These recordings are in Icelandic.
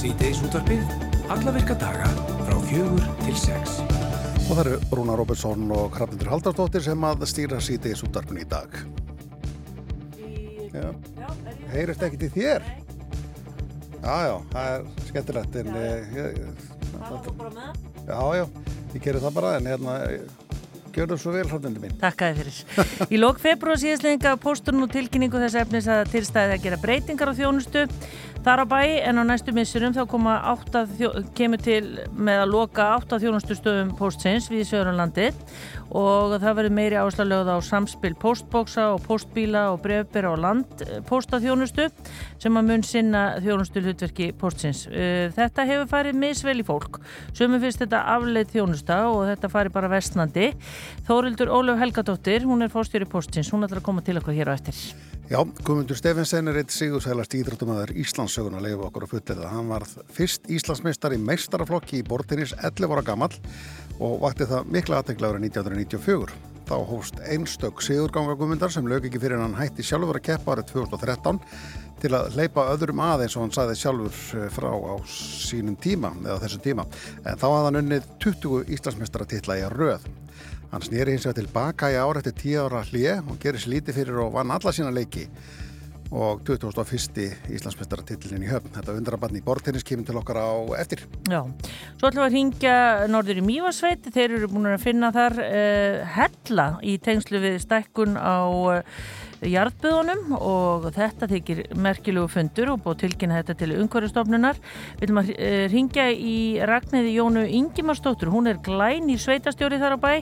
Sýteis útvarpið, alla virka daga frá fjögur til sex. Og það eru Rúna Robertsson og Hrafnildur Haldarsdóttir sem að stýra Sýteis útvarpinu í dag. Já. Heyrist ekki til þér? Já, já, það er skemmtilegt en eh, ég, já, já, ég gerir það bara en hérna Gjör það svo vel, hrandundi mín. Takk að þið fyrir. Í lók februar síðastlega posturinn og tilkynningu þess efnis að tilstæði að gera breytingar á þjónustu þar á bæ en á næstu missurum þá kemur til með að loka 8 þjónustustöðum postins við Sörunlandi og það verður meiri áslaglegð á samspil postbóksa og postbíla og brefbera og landpostaþjónustu sem að mun sinna þjónustu hlutverki postins. Uh, þetta hefur farið misvel í fólk. Sumum finnst þetta afleið þjónusta og þetta farið bara vestnandi. Þórildur Ólef Helgadóttir, hún er fórstjóri postins, hún ætlar að koma til okkur hér á eftir. Já, Guðmundur Stefensen er eitt sigursælast ídráttumæður Íslandsögun að leifa okkur að fullera. Hann var fyrst Íslandsmeistar í meistaraflokki í bortinnis 11 ára gammal og vakti það mikla aðtegla árið 1994. Þá hóst einstök sigurganga Guðmundar sem lög ekki fyrir hann hætti sjálfur að keppa árið 2013 til að leipa öðrum aðeins og hann sagði sjálfur eh, frá á sínum tíma eða þessum tíma. En þá hafði hann unnið 20 Íslandsmeistaratitla í röð. Hann snýri hins vegar tilbaka í ára eftir 10 ára hlið og gerir slíti fyrir og vann alla sína leiki og 2001. Íslandsmestaratillin í höfn. Þetta undrabann í bortinnis kemur til okkar á eftir. Já, svo ætlum við að ringja norður í Mývarsveit. Þeir eru búin að finna þar uh, hella í tengslu við stækkun á uh, jarðböðunum og þetta þykir merkilegu fundur og búið tilkynna þetta til umhverjastofnunar. Við viljum að eh, ringja í Ragnæði Jónu Ingimarsdóttur, hún er glæn í sveitastjóri þar á bæ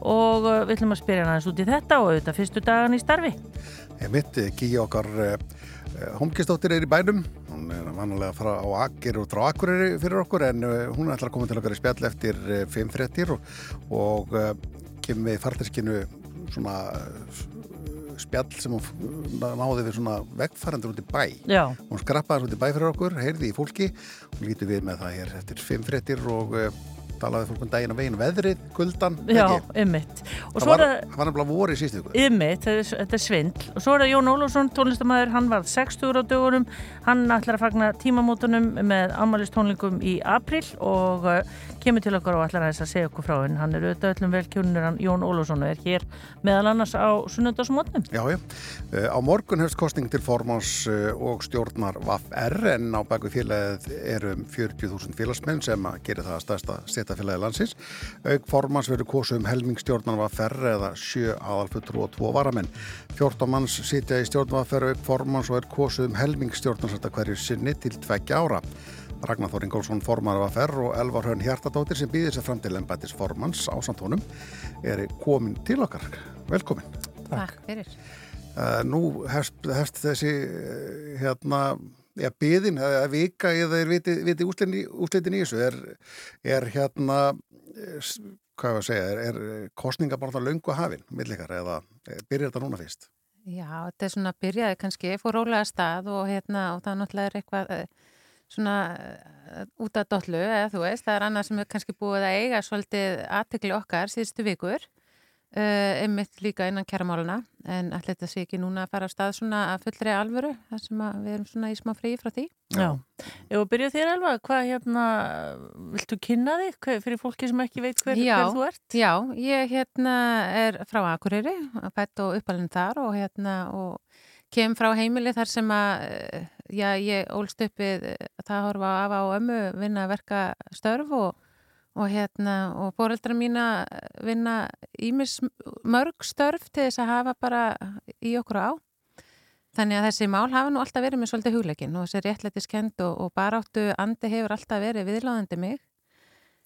og eh, við viljum að spyrja hann út í þetta og auðvitað fyrstu dagan í starfi. Ég mitt, Gíi okkar Holmkistóttir er í bænum, hún er vanlega frá Akir og frá Akureyri fyrir okkur en hún alltaf að koma til okkar í spjall eftir 5.30 og, og kemur við farteskinu svona spjall sem hún náði við svona vegfærandur út í bæ. Já. hún skrappaði út í bæ fyrir okkur, heyrði í fólki. Og lítið við með það hér eftir fimm frettir og uh, talaði fólk um daginn og veginn veðrið, kuldan Já, ymmit Það var, nefnilega voru í sístu Ymmit, þetta er svindl. Og svo er það Jón Ólússon, tónlistamæður hann var 60 á dögurum hann ætlar að fagna tímamótunum með ammælistónlingum í april og uh, kemur til okkur og ætlar að þess að segja okkur frá henn hann er auðvitað öllum velkjörnir hann Jón Ólússon er hér meðal annars á sunnundasmótnum Já, já, uh, á morgun hefst kostning til formans uh, og stjórnar VAF-R en á baku félagið erum 40.000 félagsmenn sem að gera það að stærsta stéttafélagi landsins. Auk formans verður kosu um helmingstjórnar VAF-R eða sjö aðalfutru og tvo varamenn. 14 manns sitja í stjórn VAF-R auk formans og er kosu um helmingstjórnar hverju sinni til tveggja ára Ragnar Þór Ingólfsson formar af að ferr og Elvar Hörn Hjartadóttir sem býðir sér fram til ennbættis formans á samtónum er komin til okkar. Velkomin. Takk fyrir. Uh, nú hefst, hefst þessi uh, hérna, ja, býðin, eða vika eða er viti, viti úslitin í þessu er, er hérna hvað er að segja, er, er kostninga bara löngu hafinn, millikar, eða byrjar þetta núna fyrst? Já, þetta er svona byrjaði kannski, fór rólega stað og hérna og það náttúrulega er eitthvað svona út af dollu eða þú veist, það er annað sem er kannski búið að eiga svolítið aðtekli okkar síðustu vikur Uh, einmitt líka innan kæramáluna en allir þetta sé ekki núna að fara á stað svona að fullri alvöru þar sem við erum svona í smá frí frá því. Já, ef við byrjuð þér alveg hvað hérna, viltu kynna þig hver, fyrir fólki sem ekki veit hver, já, hver þú ert? Já, ég hérna er frá Akureyri, fætt og uppalinn þar og hérna og kem frá heimili þar sem að eh, já, ég ólst uppið það horfa af á ömmu vinna verka störf og og hérna og fóreldra mína vinna ímis mörg störf til þess að hafa bara í okkur á. Þannig að þessi mál hafa nú alltaf verið með svolítið hugleikin og þessi réttlætiskend og, og baráttu andi hefur alltaf verið viðláðandi mig.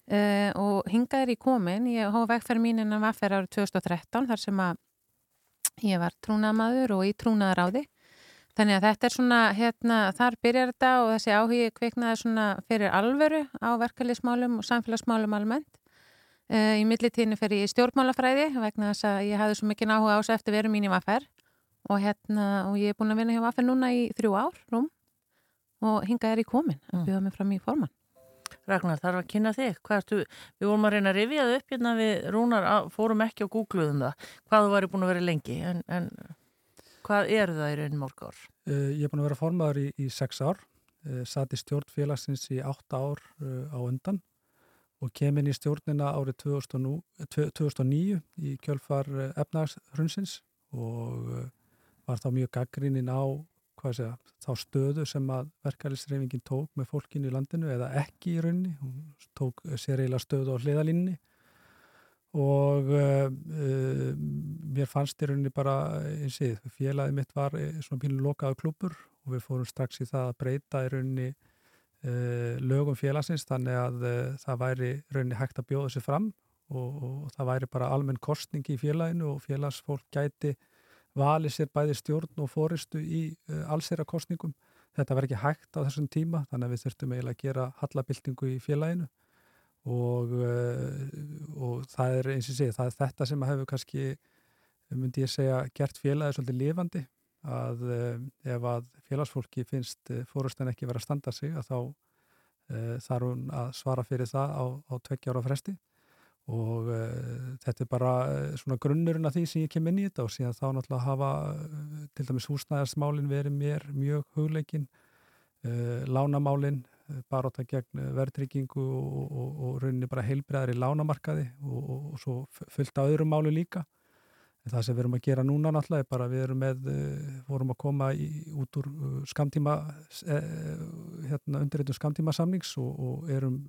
Uh, og hingað er í komin. Ég hófa vegferð mín innan vaffer árið 2013 þar sem að ég var trúnamaður og í trúnaðar á því Þannig að þetta er svona, hérna, þar byrjar þetta og þessi áhugi kviknaði svona fyrir alvöru á verkefliðsmálum og samfélagsmálum almennt. Uh, í millitíðinu fyrir í stjórnmálafræði vegna þess að ég hafði svo mikið áhuga á þessu eftir veru mín í Vaffer og hérna, og ég er búin að vinna hjá Vaffer núna í þrjú ár, rúm, og hinga er í komin að bjóða mig fram í forman. Ragnar, þarf að kynna þig. Ertu, við vorum að reyna að rifja það upp hérna við Rúnar, fórum ekki á Google-uðum það, hvað þú væri búin að vera lengi, en... en... Hvað eru það í raunin mörg ár? Uh, ég er búin að vera formadur í, í sex ár uh, satt í stjórn félagsins í 8 ár uh, á undan og kem inn í stjórnina árið 2009 í kjölfar efnagshrunnsins og var þá mjög gaggrínin á segja, þá stöðu sem að verkefælisreifingin tók með fólkinu í landinu eða ekki í raunni, hún tók sér eiginlega stöðu á hliðalínni og uh, uh, mér fannst í rauninni bara eins og félagið mitt var svona pínu lokaðu klúpur og við fórum strax í það að breyta í rauninni uh, lögum félagsins þannig að það væri rauninni hægt að bjóða sér fram og, og það væri bara almenn kostning í félaginu og félagsfólk gæti valið sér bæði stjórn og fóristu í allsera kostningum. Þetta verði ekki hægt á þessum tíma þannig að við þurftum eiginlega að gera hallabildingu í félaginu. Og, uh, og það er eins og sé, það er þetta sem að hefur kannski, myndi ég segja, gert félagi svolítið lifandi. Að uh, ef að félagsfólki finnst fórustan ekki verið að standa sig að þá þarf hún að svara fyrir það á, á tveggjára fresti og þetta er bara svona grunnurinn af því sem ég kem inn í þetta og síðan þá náttúrulega hafa til dæmis húsnæðarsmálin verið mér mjög hugleikin lánamálin baróta gegn verðtryggingu og, og, og rauninni bara heilbreðar í lánamarkaði og, og svo fullt á öðrum málu líka. Það sem við erum að gera núna náttúrulega er bara við erum með, eh, vorum að koma í, út úr eh, skamtíma, eh, hérna undirreitum skamtíma samnings og erum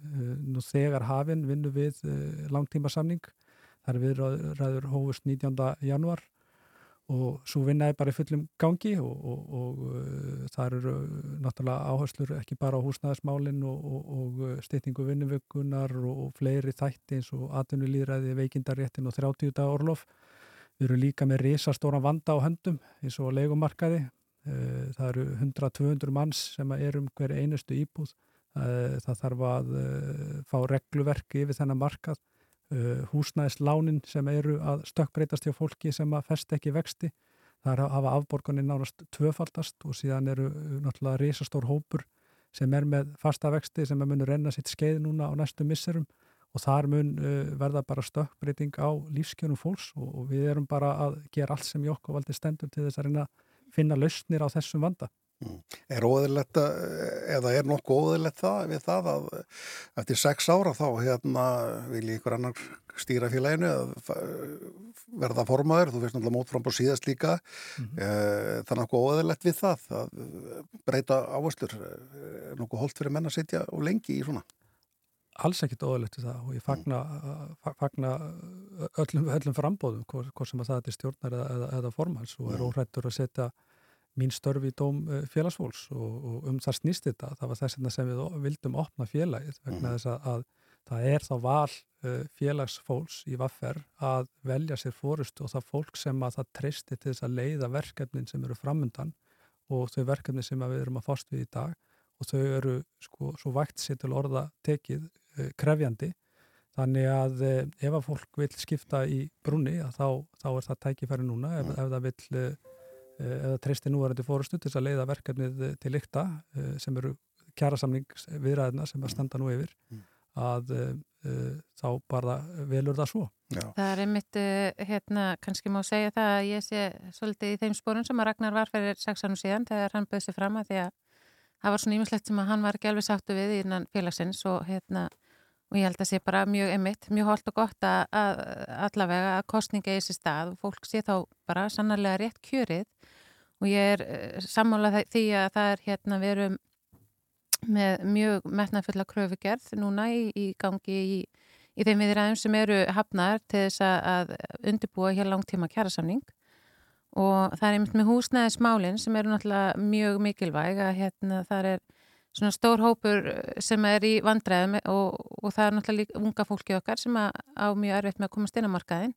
nú þegar hafinn vinnu við langtíma samning. Það er viðræður hófust 19. januar og svo vinnaði bara í fullum gangi og, og, og uh, það eru náttúrulega áherslur ekki bara á húsnæðismálinn og, og uh, styrtingu vinnuvökunar og fleiri þætti eins og atvinnulýðræði, veikindaréttin og 30 dagar orlof. Við erum líka með risastóran vanda á höndum eins og leikumarkaði. Uh, það eru 100-200 manns sem er um hver einustu íbúð. Uh, það þarf að uh, fá regluverki yfir þennan markað húsnæðislánin sem eru að stökkbreytast hjá fólki sem að fest ekki vexti. Það er að hafa afborgunni nánast tvöfaldast og síðan eru náttúrulega risastór hópur sem er með fasta vexti sem er munur renna sitt skeið núna á næstu misserum og þar mun uh, verða bara stökkbreyting á lífskjörnum fólks og, og við erum bara að gera allt sem í okkur valdi stendur til þess að reyna að finna lausnir á þessum vanda. Mm. Er óðurlegt eða er nokkuð óðurlegt það við það að eftir sex ára þá hérna vil ykkur annar stýra félaginu verða formaður, þú veist náttúrulega mótfram á síðast líka mm -hmm. það er nokkuð óðurlegt við það að breyta áherslur er nokkuð holdt fyrir menn að sitja og lengi í svona Alls ekkit óðurlegt við það og ég fagna, fagna öllum, öllum frambóðum hvort sem að það er stjórnar eða, eða, eða formans og er óhrættur að setja mín störf í dóm félagsfólks og, og um það snýst þetta, það var þess að sem við vildum opna félagið vegna mm. þess að, að það er þá val félagsfólks í vaffer að velja sér fórustu og það fólk sem að það treysti til þess að leiða verkefnin sem eru framundan og þau verkefni sem við erum að fást við í dag og þau eru sko svo vægt sér til orða tekið krefjandi þannig að uh, ef að fólk vil skipta í brunni þá, þá er það tækifæri núna ef, mm. ef það vil Eh, eða treysti núvarandi fórustu til að leiða verkefnið til lykta eh, sem eru kjærasamning viðræðina sem að standa nú yfir mm. að uh, þá bara velur það svo. Já. Það er einmitt, hérna, kannski má segja það að ég sé svolítið í þeim spórun sem að Ragnar var fyrir sex annum síðan þegar hann bauð sér fram að því að það var svona ímislegt sem að hann var ekki alveg sáttu við innan félagsins og hérna og ég held að sé bara mjög emitt, mjög holdt og gott að, að allavega að kostninga í þessi stað og fólk sé þá bara sannarlega rétt kjörið. Og ég er eh, sammálað því að það er hérna við erum með mjög metnafulla kröfugerð núna í, í gangi í, í þeim viðræðum sem eru hafnar til þess að undirbúa hér langtíma kjærasamning og það er einmitt með húsnæðismálinn sem eru náttúrulega mjög mikilvæg að hérna það er svona stór hópur sem er í vandræðum og, og það er náttúrulega líka unga fólki okkar sem á mjög erfitt með að komast inn á markaðin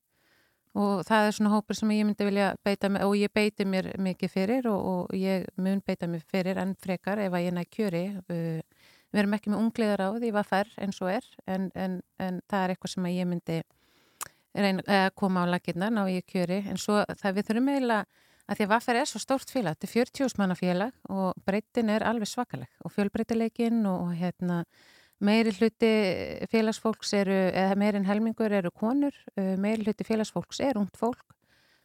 og það er svona hópur sem ég myndi vilja beita mig og ég beiti mér mikið fyrir og, og ég mun beita mér fyrir enn frekar ef að ég næ kjöri. Uh, við erum ekki með ungliðar á því hvað fær eins og er en, en, en það er eitthvað sem ég myndi reyna að koma á laginna ná ég kjöri. En svo það við þurfum eiginlega að því að Vaffer er svo stórt félag, þetta er 40 manna félag og breytin er alveg svakaleg og fjölbreytileikin og hérna meiri hluti félagsfólks eru, eða meirin helmingur eru konur, meiri hluti félagsfólks er ungt fólk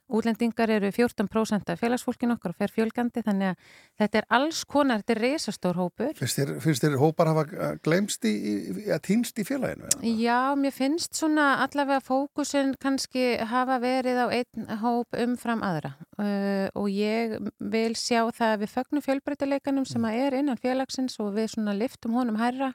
útlendingar eru 14% af félagsfólkin okkar og fer fjölgandi þannig að þetta er alls konar, þetta er reysastór hópur. Finnst þér, hópar hafa glemst í, að týnst í félaginu? Já, mér finnst svona allavega fókusin kannski hafa verið á einn hóp umfram aðra uh, og ég vil sjá það að við fögnum fjölbreytileikanum sem að er innan félagsins og við svona liftum honum hærra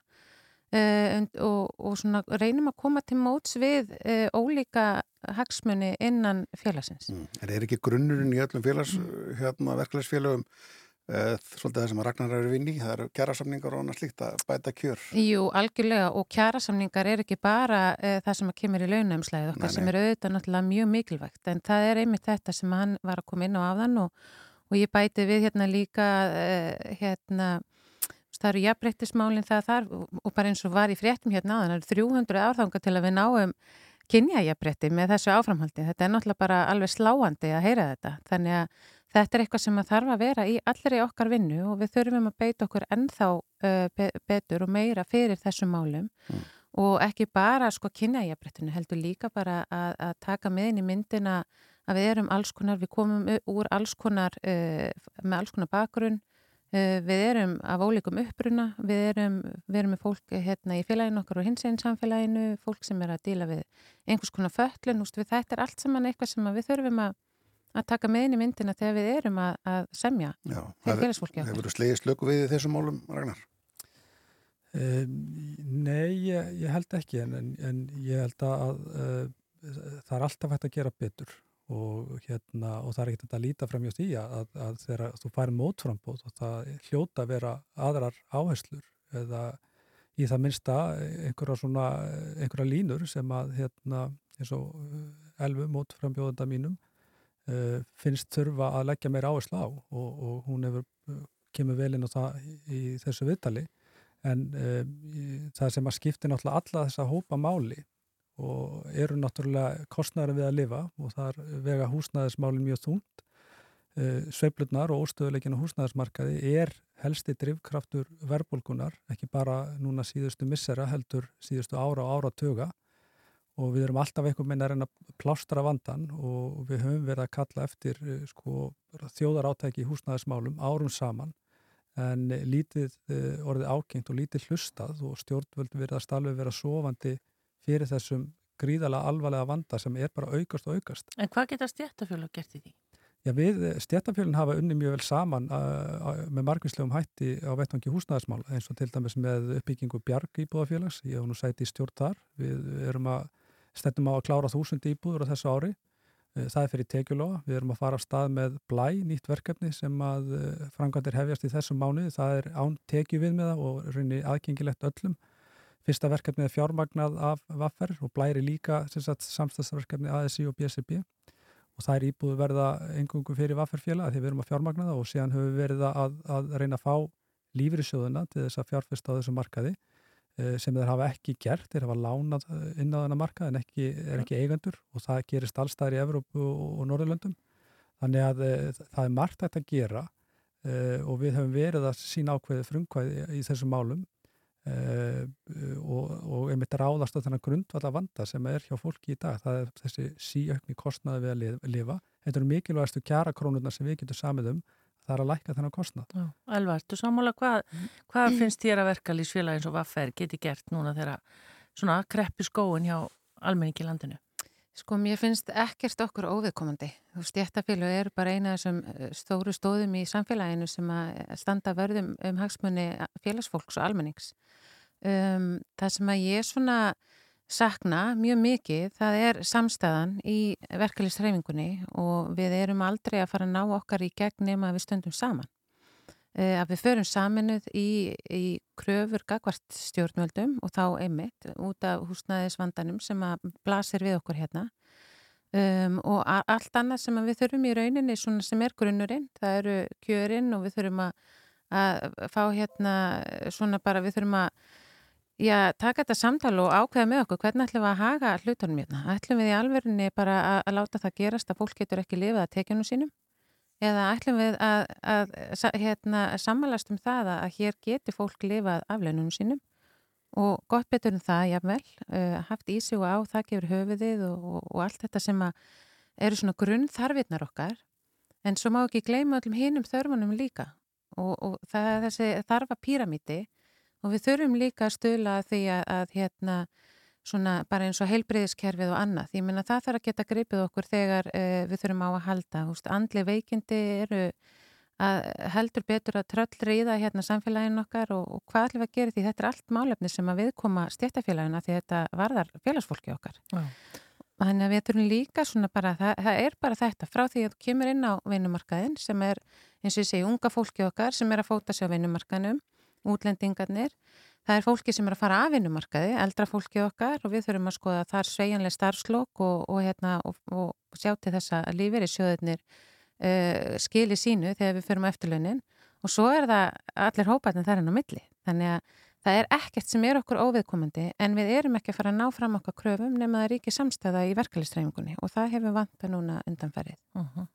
Uh, og, og reynum að koma til móts við uh, ólíka hagsmunni innan félagsins. Mm. Er það ekki grunnurinn í öllum félags, mm. hérna, verklæsfélagum uh, svolítið það sem að Ragnar eru vinni, það eru kjærasamningar og annað slíkt að bæta kjör? Jú, algjörlega og kjærasamningar er ekki bara það sem kemur í launæmslæðið okkar nei, nei. sem er auðvitað náttúrulega mjög mikilvægt en það er einmitt þetta sem hann var að koma inn á afðan og, og ég bæti við hérna líka hérna það eru jafnbreyttismálinn það þar og bara eins og var í fréttum hérna aðan, það eru 300 árþanga til að við náum kynjajafbreytti með þessu áframhaldi. Þetta er náttúrulega bara alveg sláandi að heyra þetta. Þannig að þetta er eitthvað sem að þarf að vera í allir í okkar vinnu og við þurfum að beita okkur ennþá uh, be betur og meira fyrir þessum málum mm. og ekki bara sko kynjajafbreyttinu, heldur líka bara að, að taka með inn í myndina að við erum alls konar, við komum úr alls konar, uh, með alls konar bakgrunn við erum af ólíkum uppruna, við erum, við erum með fólk hérna í félaginu okkar og hins einn samfélaginu, fólk sem er að díla við einhvers konar föllun, úst, þetta er allt saman eitthvað sem við þurfum að, að taka með inn í myndina þegar við erum að, að semja Já, þegar félagsfólki okkar. Hefur þú slegið slöku við þessum málum, Ragnar? Um, nei, ég, ég held ekki en, en ég held að uh, það er alltaf hægt að gera betur og, hérna, og það er ekkert að líta fram hjá því að, að þegar þú færi mótframbóð og það hljóta að vera aðrar áherslur eða í það minnsta einhverja svona einhverja línur sem að hérna eins og eh, elfu mótframbjóðanda mínum uh, finnst þurfa að leggja meira áherslu á og, og hún hefur uh, kemur vel inn á það í þessu viðtali. En uh, það sem að skipti náttúrulega alla þessa hópa máli og eru náttúrulega kostnæri við að lifa og þar vega húsnæðismálin mjög þúnt. Eh, Sveiflutnar og óstöðuleikin á húsnæðismarkaði er helsti drivkraftur verðbólkunar, ekki bara núna síðustu missera, heldur síðustu ára og ára töga og við erum alltaf einhver meina að reyna að plástra vandan og við höfum verið að kalla eftir eh, sko, þjóðarátæki í húsnæðismálum árum saman en lítið eh, orðið ákengt og lítið hlustað og stjórnvöld verið að stalfi vera sofandi fyrir þessum gríðala alvarlega vanda sem er bara aukast og aukast. En hvað geta stjættafjölu gert í því? Já, við stjættafjölun hafa unni mjög vel saman uh, með margvíslegum hætti á vettvangi húsnæðismála eins og til dæmis með uppbyggingu bjarg íbúðafélags, ég hef nú sæti í stjórn þar, við erum að stendum á að klára þúsund íbúður á þessu ári, uh, það er fyrir tekjulóa, við erum að fara af stað með blæ, nýtt verkefni sem að frangvandir hefjast í þessum mánu, það er án tekju við með það og rinni aðgengilegt öllum Fyrsta verkefnið er fjármagnað af Vaffer og blæri líka samstagsverkefni ASI og BSB og það er íbúið verða engungu fyrir Vafferfjöla því við erum að fjármagna það og síðan höfum við verið að, að reyna að fá lífrisjóðuna til þess að fjárfesta á þessu markaði eh, sem þeir hafa ekki gert, þeir hafa lánað inn á þennan markað en ekki, er ekki eigandur og það gerist allstæðir í Evrópu og, og Norðurlöndum. Þannig að e, það er margt að gera e, og við höfum verið að sína ákveði frumkvæði í þessum málum Uh, og, og einmitt ráðast á þennan grundvalla vanda sem er hjá fólki í dag. Það er þessi síökni kostnaði við að lifa. Þetta eru mikilvægastu kjara krónurna sem við getum samið um. Það er að læka þennan kostnað. Elvar, þú samála, hvað, hvað finnst þér að verka lífsfélagins og vaffer geti gert núna þegar svona kreppi skóin hjá almenningi landinu? Sko, mér finnst ekkert okkur óviðkomandi. Þú stjættafélag er bara eina þessum eh, stóru stóðum í samfélaginu sem að standa vörðum um hagsmunni félagsfólks og almennings. Um, það sem að ég svona sakna mjög mikið, það er samstæðan í verkefliðsreifingunni og við erum aldrei að fara að ná okkar í gegn nema að við stöndum saman. Uh, að við förum saminuð í, í kröfur gagvart stjórnvöldum og þá einmitt út af húsnæðisvandanum sem að blasir við okkur hérna um, og allt annað sem við þurfum í rauninni sem er grunnurinn, það eru kjörinn og við þurfum að, að fá hérna svona bara við þurfum að Já, taka þetta samtal og ákveða með okkur hvernig ætlum við að haga hlutunum hérna? Ætlum við í alverðinni bara að, að láta það gerast að fólk getur ekki lifið að tekjunum sínum? Eða ætlum við að, að, að hérna, samanlast um það að hér getur fólk lifað aflönunum sínum? Og gott betur en það, jáfnvel, uh, haft í sig og á, það gefur höfuðið og, og, og allt þetta sem eru svona grunnþarfirnar okkar. En svo má ekki gleyma öllum hinum þörfunum líka. Og, og það er þessi þarfa píramíti og við þurfum líka að stula því að, að hérna svona bara eins og heilbriðiskerfið og annað. Ég minna það þarf að geta greipið okkur þegar uh, við þurfum á að halda. Húst, andli veikindi eru að heldur betur að tröllriða hérna samfélagin okkar og, og hvað við að gera því þetta er allt málefni sem að viðkoma stjættafélagina því þetta varðar félagsfólki okkar. Já. Þannig að við þurfum líka svona bara, það, það er bara þetta frá því að þú kemur inn á vinnumarkaðin sem er eins og ég segi unga fólki okkar sem er að fóta sig á vinnumarkaðinum, útlendingarnir Það er fólki sem er að fara af vinnumarkaði, eldra fólki okkar og við þurfum að skoða þar sveianlega starfslokk og, og, hérna, og, og sjá til þess að lífið er sjöðurnir uh, skili sínu þegar við förum á eftirlaunin og svo er það allir hópaðin þar enn á milli. Þannig að það er ekkert sem er okkur óviðkomandi en við erum ekki að fara að ná fram okkar kröfum nema það er ekki samstæða í verkefliðsreifingunni og það hefur vanta núna undanferðið. Uh -huh.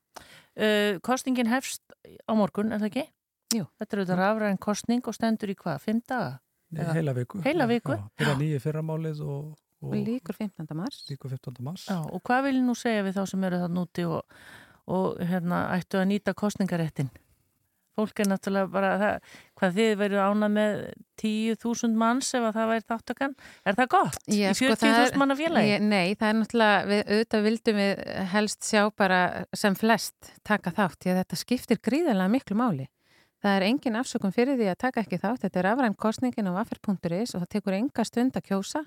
uh, kostingin hefst á morgun, er það ekki? Jú. Þetta er auðvitað rafræðin kostning og stendur í hvað? Fimm daga? Nei, heila viku. Heila viku? Já, byrja nýju fyrramálið og, og... Líkur 15. mars. Líkur 15. mars. Já, og hvað vil nú segja við þá sem eru það núti og, og hérna, ættu að nýta kostningaréttin? Fólk er náttúrulega bara, það, hvað þið verið ánað með 10.000 manns ef það væri þáttakann. Er það gott? Já, í 40.000 sko, manna félagi? Ég, nei, það er náttúrulega, við auðvitað vildum við helst sjá bara sem flest taka þátt, því að þetta skiptir gríðarlega miklu máli. Það er engin afsökun fyrir því að taka ekki þátt. Þetta er afræn kostningin á vaffer.is og það tekur enga stund að kjósa.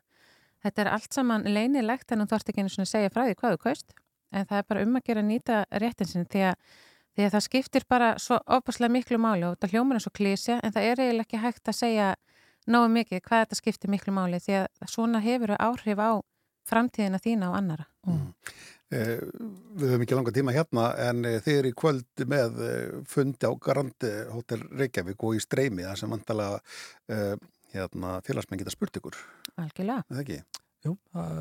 Þetta er allt saman leinilegt en þú þarfst ekki einu segja frá því hvað þú kaust. En það er bara um að gera nýta réttinsin því að, því að það skiptir bara svo opaslega miklu máli og þetta hljómar er svo klísja en það er eiginlega ekki hægt að segja náðu mikið hvað þetta skiptir miklu máli því að svona hefur áhrif á framtíðina þína og annara. Mm. Eh, við höfum ekki langa tíma hérna en eh, þið eru í kvöld með eh, fundi á Garandi Hotel Reykjavík og í streymi það sem vantalega hérna, félagsmenn geta spurt ykkur. Algjörlega. Það ekki? Jú,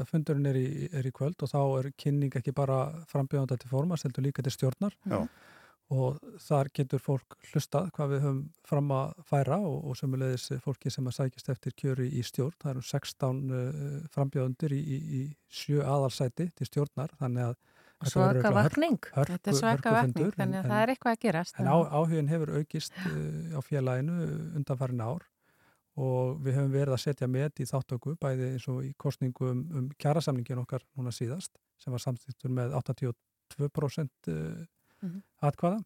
fundurinn er í, er í kvöld og þá er kynning ekki bara frambjöðanda til formast, heldur líka til stjórnar. Já og þar getur fólk hlustað hvað við höfum fram að færa og, og sömulegis fólki sem að sækist eftir kjöru í stjórn. Það eru 16 uh, frambjöðundir í, í, í sjö aðalsæti til stjórnar þannig að Svaka vakning. Þetta er svaka vakning, þannig að en, það er eitthvað að gerast. En á, áhugin hefur aukist uh, á félaginu undanfærin ár og við höfum verið að setja með í þáttöku bæði eins og í kostningu um, um kjærasamningin okkar núna síðast sem var samstýttur með 82% uh, mm -hmm. atkvaða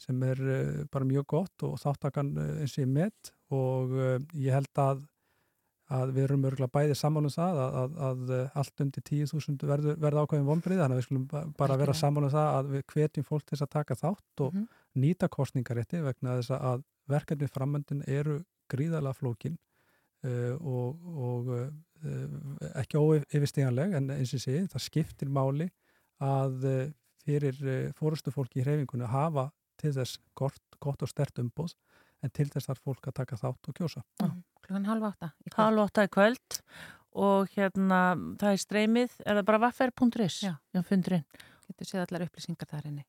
sem er uh, bara mjög gott og þáttakann uh, eins og ég met og uh, ég held að, að við erum örgulega bæði sammálum það að, að, að allt undir 10.000 verður verð ákveðin vonbrið þannig að við skulum bara vera sammálum það að við hvetjum fólk til að taka þátt og mm -hmm. nýta kostningarétti vegna þess að verkefni framöndin eru gríðalega flókin og, og ekki óyfirstíganleg en eins og sé það skiptir máli að fyrir eh, fórustu fólki í hreyfingunni að hafa til þess gott, gott og stert umbóð en til þess þarf fólk að taka þátt og kjósa. Mm. Klukkan halv átta. Halv átta í kvöld og hérna það er streymið, er það bara vaffer.is? Já. Já, fundurinn. Getur séð allar upplýsingar þar inni.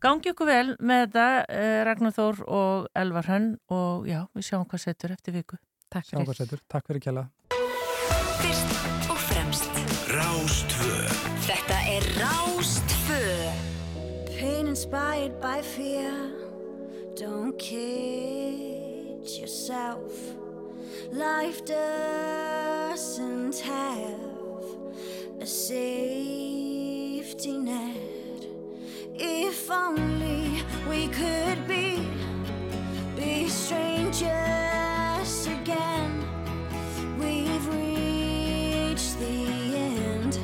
Gangi okkur vel með þetta, eh, Ragnar Þór og Elvar Hönn og já, við sjáum hvað setur eftir viku. Takk fyrir. Sjáum hvað setur. Takk fyrir kjalla. Fyrst og fremst. Rástvö. Inspired by fear. Don't kid yourself. Life doesn't have a safety net. If only we could be, be strangers again. We've reached the end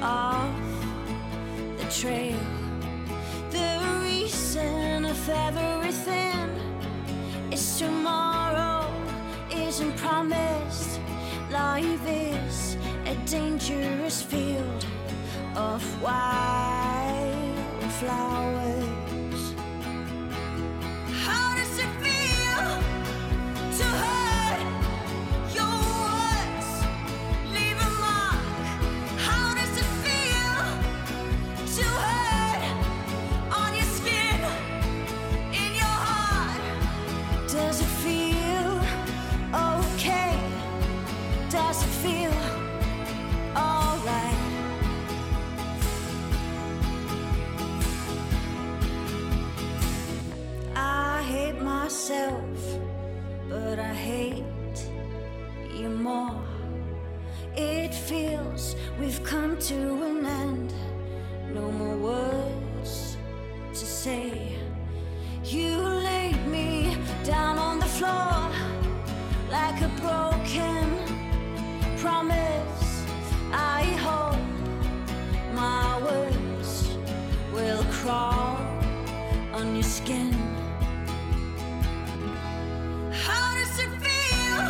of the trail. Of everything is tomorrow isn't promised. Life is a dangerous field of wildflowers. To an end. No more words to say. You laid me down on the floor like a broken promise. I hope my words will crawl on your skin. How does it feel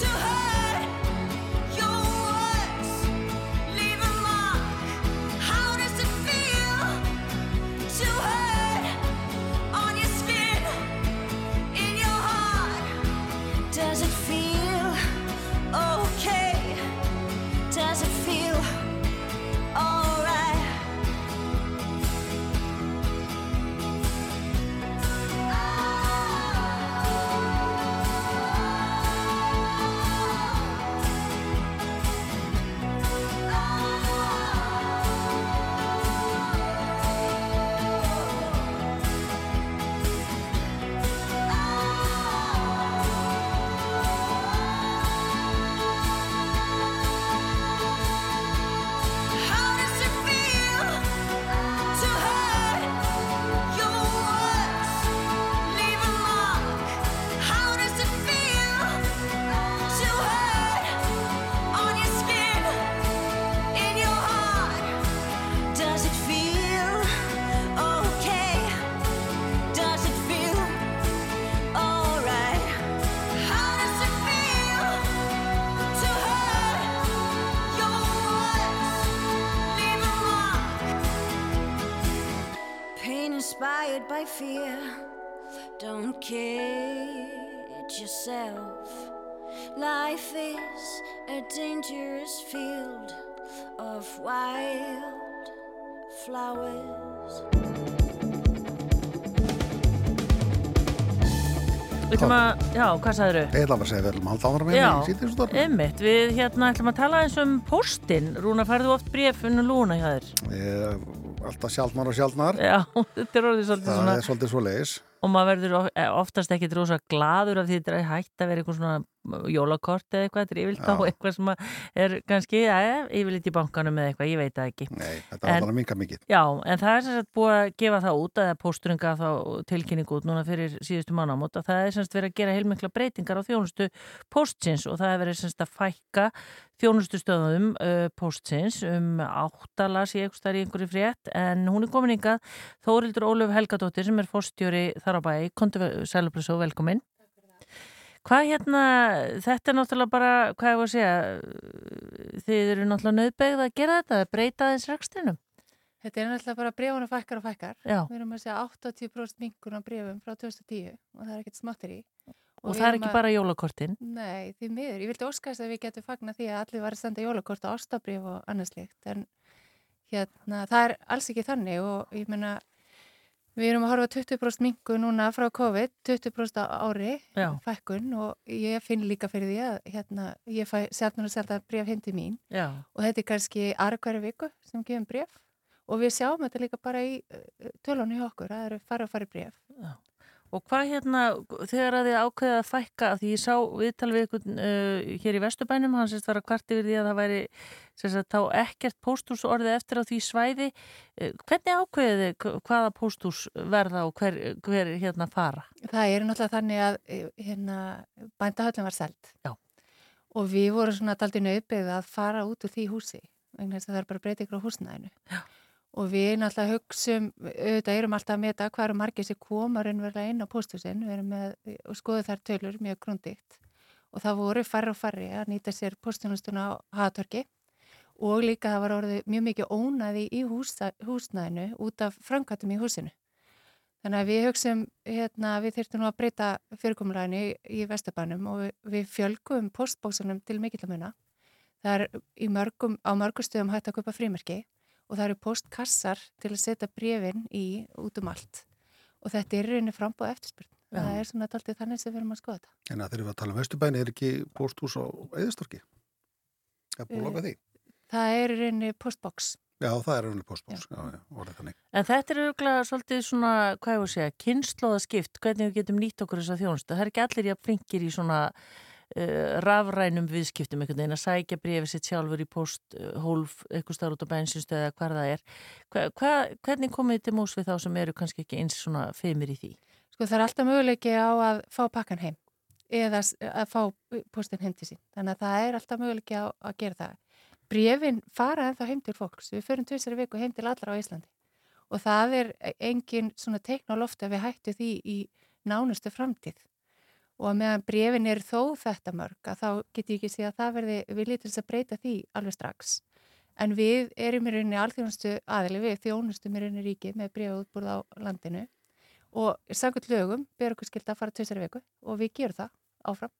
to hurt? By fear. Don't kid yourself. Life is a dangerous field of wild flowers. Við ætlum að, já, hvað sagður Ég ætla bara að segja við ætlum að halda áfram Já, hérna í síðan einmitt, við hérna ætlum að tala eins um póstinn, Rúna færðu oft bréf unnu lúna hjá þér Alltaf sjálfnar og sjálfnar Já, þetta er orðið svolítið Það svona er svolítið svo leiðis og maður verður eh, oftast ekki rosa gladur af því þetta er hægt að vera eitthvað svona jólakort eða eitthvað, þetta er yfirleitt á eitthvað sem er kannski, yfirleitt í bankanum eða eitthvað, ég veit það ekki. Nei, þetta er alveg minga mikið. Já, en það er sem sagt búið að gefa það út að pósturinn gaf þá tilkynningu út núna fyrir síðustu mannamót að það er sem sagt verið að gera heilmikla breytingar á þjónustu póstsins og það er verið sem sagt að fækka þjónustustöðum uh, póstsins um áttalas í eitthvað í einhverju frétt en hún er komin yngað Þórildur Ólöf Helgadóttir sem er fórstjóri þar á bæ, Hvað hérna, þetta er náttúrulega bara, hvað ég var að segja, þið eru náttúrulega nöðbegð að gera þetta, að breyta þess rekstrinum. Þetta er náttúrulega bara brefunum fækkar og fækkar. Já. Við erum að segja 80% minkun á brefum frá 2010 og það er ekkert smáttir í. Og, við það er ekki að- bara jólakortin. Nei, því miður. Ég vildi óskast að við getum fagna því að allir var að senda jólakort á ástabrif og annars líkt. En hérna, það er alls ekki þannig og ég meina, við erum að horfa á 20% minkun núna frá COVID, 20% á ári, Já. fækkun og ég finn líka fyrir því að hérna, ég fæ sjálfnur og sjálf bref til mín Já. og þetta er kannski aðra hverju viku sem gefum bref og við sjáum þetta líka bara í uh, tölunni hjá okkur, það eru fara og fara bref. Og hvað hérna, þegar að þið ákveðið að fækka, af því ég sá viðtal við ykkur uh, hér í Vesturbænum, hann sérst var að kvart yfir því að það væri sérst að þá ekkert póstús orðið eftir á því svæði. Uh, hvernig ákveðið þið hvaða póstús verða og hver, hver hérna fara? Það er náttúrulega þannig að eh, hérna, bændahöllin var seld Já. og við vorum svona daldið nöðbyggð að fara út úr því húsi vegna þess að það er bara breytingur á húsnæðinu Já. Og við náttúrulega hugsum auðvitað erum alltaf að meta hvað eru margir sem koma raunverulega inn á pósthúsin. Við erum með og skoðu þær tölur mjög grundigt og það voru færri og færri að nýta sér pósthjónustuna á Hatorki og líka það var orðið mjög mikið ónaði í húsa, húsnæðinu út af framkvæmtum í húsinu. Þannig að við hugsaum, hérna, við þyrftum nú að breyta fyrirkomlæðinu í, í Vestabænum og við, við fjölgum postbóksunum til mikillamuna. Það er mörgum, á mörgum stöðum hægt að kaupa frímerki og það eru postkassar til að setja brefin í út um allt. Og þetta er rauninni frambóð eftirspurn. Já. Það er svona daldið þannig sem við erum að skoða þetta. En að þegar við að tala um Vesturbæni er ekki pósthús á Eðistorki? Er búið að loka því? Það er rauninni postbox. Já, það er rauninni pósthús, já, já. En þetta er auðvitað svolítið svona, hvað ég var að segja, kynnslóðaskipt, hvernig við getum nýtt okkur þess að þjónustu. Það er ekki allir jafn flinkir í svona rafrænum viðskiptum einhvern veginn að sækja brefið sitt sjálfur í post, uh, hólf, eitthvað starf út á bensinstöðu eða hvað það er. Hva, hva, hvernig komið til mús við þá sem eru kannski ekki eins svona feimir í því? Sko það er alltaf möguleiki á að fá pakkan heim eða að fá postin heim til sín. Þannig að það er alltaf möguleiki á að gera það. Brefin fara ennþá heim til fólks. Við förum tvisari viku heim til allra á Íslandi. Og það er engin svona teikn á lofti að við hættu því í nánustu framtíð. Og að meðan brefin er þó þetta mörg að þá get ég ekki sé að það verði viljið til þess að breyta því alveg strax. En við erum í rauninni alþjónustu aðili, við þjónustum í rauninni ríki með brefútbúrð á landinu og samkvæmt lögum ber okkur skilt að fara tvisari viku og við gerum það áfram.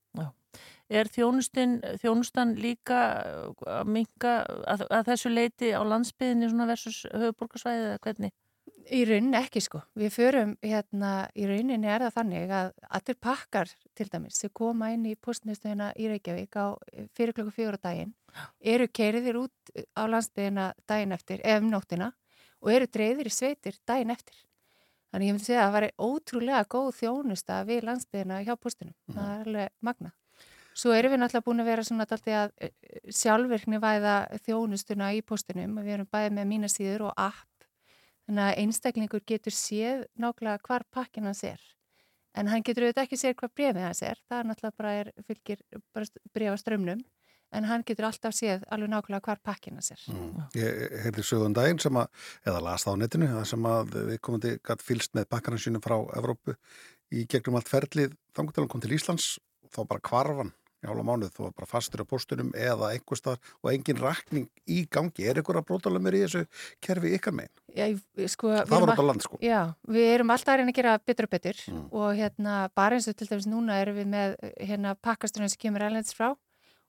Er þjónustin, þjónustan líka að minka að, að þessu leiti á landsbyðinni versus höfuborgarsvæðið eða hvernig? Í rauninni ekki sko. Við förum hérna, í rauninni er það þannig að allir pakkar til dæmis sem koma inn í postnistöðuna í Reykjavík á fyrir klokku fjóra daginn eru keiriðir út á landsbyðina daginn eftir, ef um nóttina og eru dreifðir í sveitir daginn eftir. Þannig ég myndi segja að það væri ótrúlega góð þjónusta við landsbyðina hjá postinum. Það er alveg magna. Svo erum við náttúrulega búin að vera svona dálítið að eh, sjálfvirkni væða þjónustuna í postinum. Við erum bæðið með mínasíður og app Þannig að einstaklingur getur séð nákvæmlega hvar pakkin hans er. En hann getur auðvitað ekki séð hvað brefið hans er. Það er náttúrulega bara er, fylgir bara brefa strömmnum. En hann getur alltaf séð alveg nákvæmlega hvar pakkin hans er. Mm. Ég heyrði sögum daginn sem að, eða las það á netinu, það sem að við komandi gætt fylst með bakkarna sínum frá Evrópu í gegnum allt ferlið þannig til hann kom til Íslands, þá bara kvarfan í hálfa mánuð, þú var bara fastur á postunum eða einhver staðar og engin rakning í gangi. Er ykkur að brótalega í þessu kerfi ykkar megin? Já, sko, Það var á land, sko. Já, við erum alltaf að reyna að gera betur og betur Mm. og hérna bara eins og til dæmis núna erum við með hérna pakkasturinn sem kemur erlends frá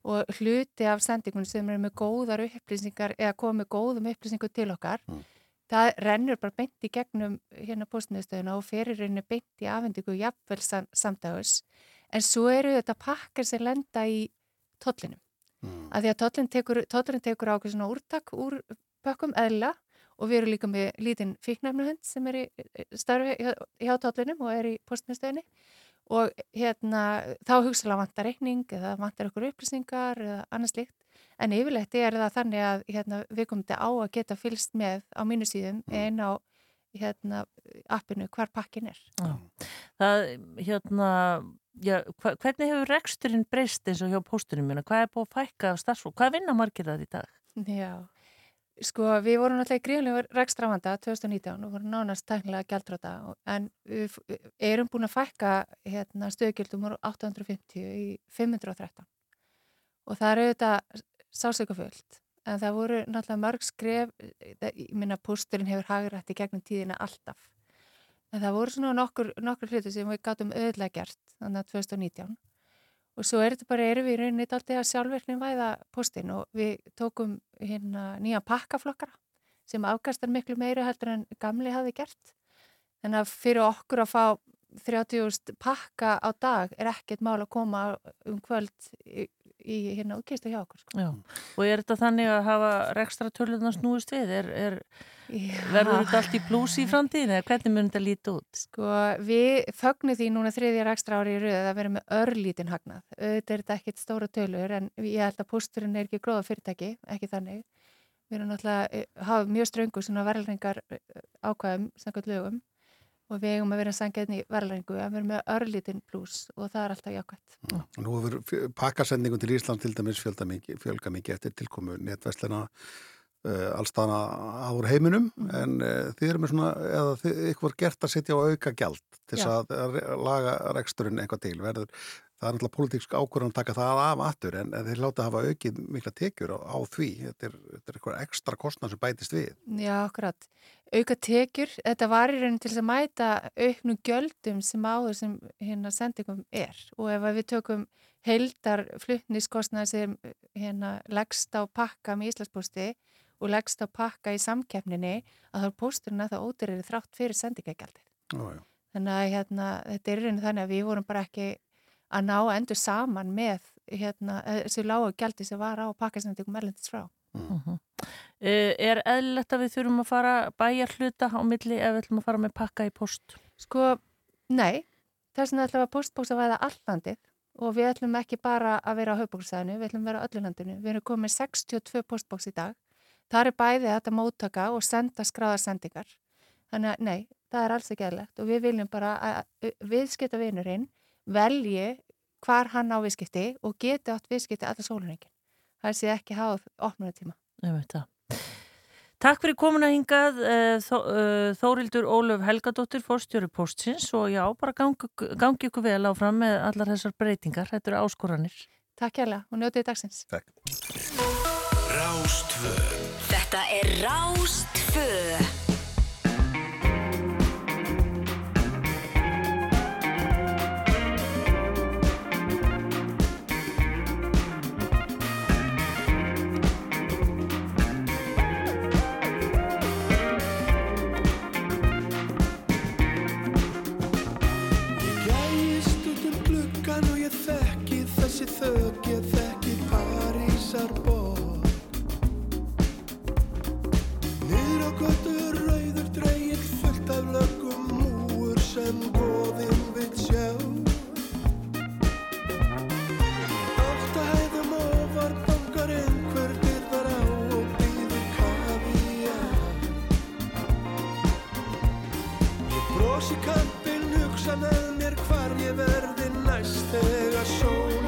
og hluti af sendingunum sem eru með góðar upplýsingar eða koma með góðum upplýsingu til okkar Mm. það rennur bara beint í gegnum hérna postmiðstöðuna og ferir reyni beint í afhendingu jafnvel sam samdags en svo eru þetta pakkar sem lenda í tollinum. Mm. að því að tollin tekur, tekur ákveð svona úrtak úr pökkum eðla og við erum líka með lítinn fíknæfnuhund sem er í starfi hjá, hjá tollinum og er í postmiðstöðinni og hérna þá hugsalega vantar reikning eða vantar ykkur upplýsingar eða annars líkt en yfirleitt er það þannig að hérna, við komum þetta á að geta fylst með á mínu síðum einn á hérna, appinu hvar pakkin er. Það, hérna, já, hva, hvernig hefur reksturinn breyst eins og hjá póstunum minna? Hvað er búið að fækka af starfsfólk? Hvað vinna margir það í dag? Já, sko við vorum náttúrulega í gríðlega rekstravanda 2019 og vorum nánast tæknilega gældróta en við erum búin að fækka hérna, stöðgjöldum úr 850 í 513 og það er auðvitað sásökaföld en það voru náttúrulega mörg skref það- ég minna pósturinn hefur hagrætt í gegnum tíðina alltaf en það voru svona nokkur, nokkur hluti sem við gátum auðvitað gert þannig að 2019 og svo er þetta bara, erum við í rauninni dálítið að sjálfverknin væða postin og við tókum hérna nýja pakkaflokkara sem afkastar miklu meira heldur en gamli hafi gert. Þannig að fyrir okkur að fá 30.000 pakka á dag er ekkert mál að koma um kvöld í, hérna útkistu hjá okkur. Sko. Já, og er þetta þannig að hafa rekstra töluðna snúist við? Er, er, verður þetta allt í plús í framtíðinu eða hvernig mun þetta líti út? Sko, við fögnum því núna þriðja ekstra ári í röð að vera með örlítinn hagnað. Auðvitað er þetta ekkit stóra tölur en ég held að pósturinn er ekki gróða fyrirtæki, ekki þannig. Við erum náttúrulega eh, hafa mjög ströngu svona verðlæringar ákvæðum, samkvæmt lögum og við eigum að vera sangjarni verðlæringu að vera með örlítinn pluss og það er alltaf jákvæmt. Nú hefur pakkasendingum til Ísland til dæmis fjölga mikið, eftir tilkomu netverslina uh, allstana áður heiminum en uh, þið eru með svona, eða þið, ykkur gert að setja á auka gjald til þess Já. að re- laga reksturinn eitthvað til verður, það er náttúrulega pólitíksk ákvörðan að taka það af aftur en, en þeir láta hafa aukið mikla tekjur á, á því þetta er, þetta er eitthvað ekstra kostnað sem bætist við Já, akkurat. Auka tekjur, þetta var í raunin til þess að mæta auknum gjöldum sem áður sem hérna sendingum er. Og ef að við tökum heildar flutniskostnað sem hérna leggst á pakka með Íslandsposti og leggst á pakka í samkeppninni að þá er pósturinn að það ódýrari þrátt fyrir sendingagjaldið. Þannig að hérna, þetta er í raunin þannig að við vorum bara ekki að ná endur saman með hérna, þessu lágu gjaldi sem var á pakkasendingum erlendis frá. Uh Er eðlilegt að við þurfum að fara bæjar hluta á milli ef við ætlum að fara með pakka í post? Sko, nei, þess vegna ætlum við að postbóksa væða allandið og við ætlum ekki bara að vera á höfbóksstæðinu, við ætlum að vera á öllu landinu. Við erum komið 62 postbóks í dag. Það er bæðið þetta móttaka og senda skráðarsendingar. Þannig að nei, það er alls ekki eðlegt og við viljum bara að viðskipta vinurinn velji hvar hann á viðskipti og geti átt viðskipti alla sólunengin. Það sé ekki háð veit það. Takk fyrir komuna hingað eh, Þó, uh, Þórildur Ólöf Helgadóttir fórstjóru postins og já, bara gangi, gangi ykkur vel áfram með allar þessar breytingar. Þetta eru áskoranir. Takk hjálpa og njótið dagsins. Takk. Rástvö Þetta er Rástfö þögg, ég þekki Parísar borg. Niður á götu rauður dreigir fullt af löggum múur sem góðinn vil sjá. Átta hæðum ofar bankar einhver dyrðar á og býður kavíjar. Ég brosi kampinn, hugsa með mér hvar ég verði næst þegar sólinn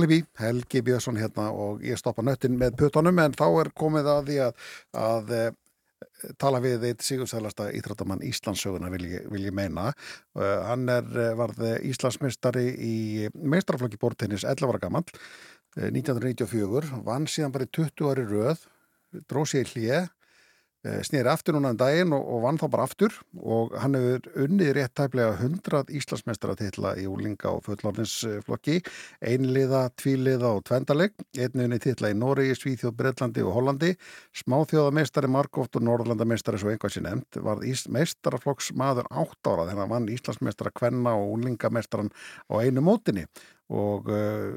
Hólibi, Helgi Björnsson hérna og ég stoppa nöttin með puttanum en þá er komið að því að, að e, tala við eitt sigursælasta íþróttamann Íslandsöguna vil ég, vil ég meina. Uh, hann er, eh, varð Íslandsmeistari í meistraflokki bortennis 11 ára gammal, 1994, vann síðan bara í 20 ári röð, dróð sér hlið eh, snýri aftur núna en daginn og, og vann þá bara aftur. Og hann hefur unnið rétt tæplega 100 Íslandsmeistara titla í úlinga og fullorðinsflokki einliða, tvíliða og tvendaleg einn unnið titla í Noregi, Svíþjóð, Breitlandi og Hollandi. Smáþjóðameistari Markóft og Norrlandameistari svo einhvað sér nefnd var meistaraflokks maður átt ára þegar hann vann Íslandsmeistara kvenna og úlingameistaran á einu mótinni og uh,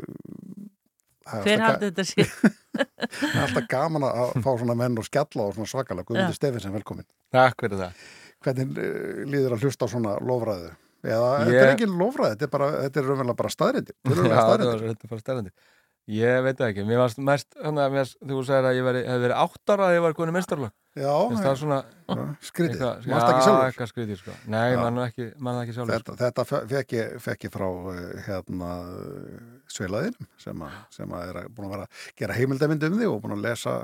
Hver haldið þetta ga- það er alltaf gaman að fá svona menn og skella og svona svakalega Guðmundur Já. Stefensen velkomin Takk fyrir það. hvernig uh, líður að hlusta á svona lofræðu eða Ég- þetta er ekki lofræði þetta er, bara, þetta er raunverulega bara staðrindi Já, þetta þetta var stærandi. Ég veit ekki. Mér varst mest, þannig að mér, þú sagðir að ég veri, hef verið áttara að ég var er svona... skrítið, eitthvað- mannst ekki Já, sjálfur eitthvað skrítið, sko. Nei, mann ekki, man ekki sjálfur. þetta, þetta fe- fekk ég, fekk ég frá uh, hérna sveilaðin sem, að, sem að er að, búin að vera að gera heimildamind um því og búin að lesa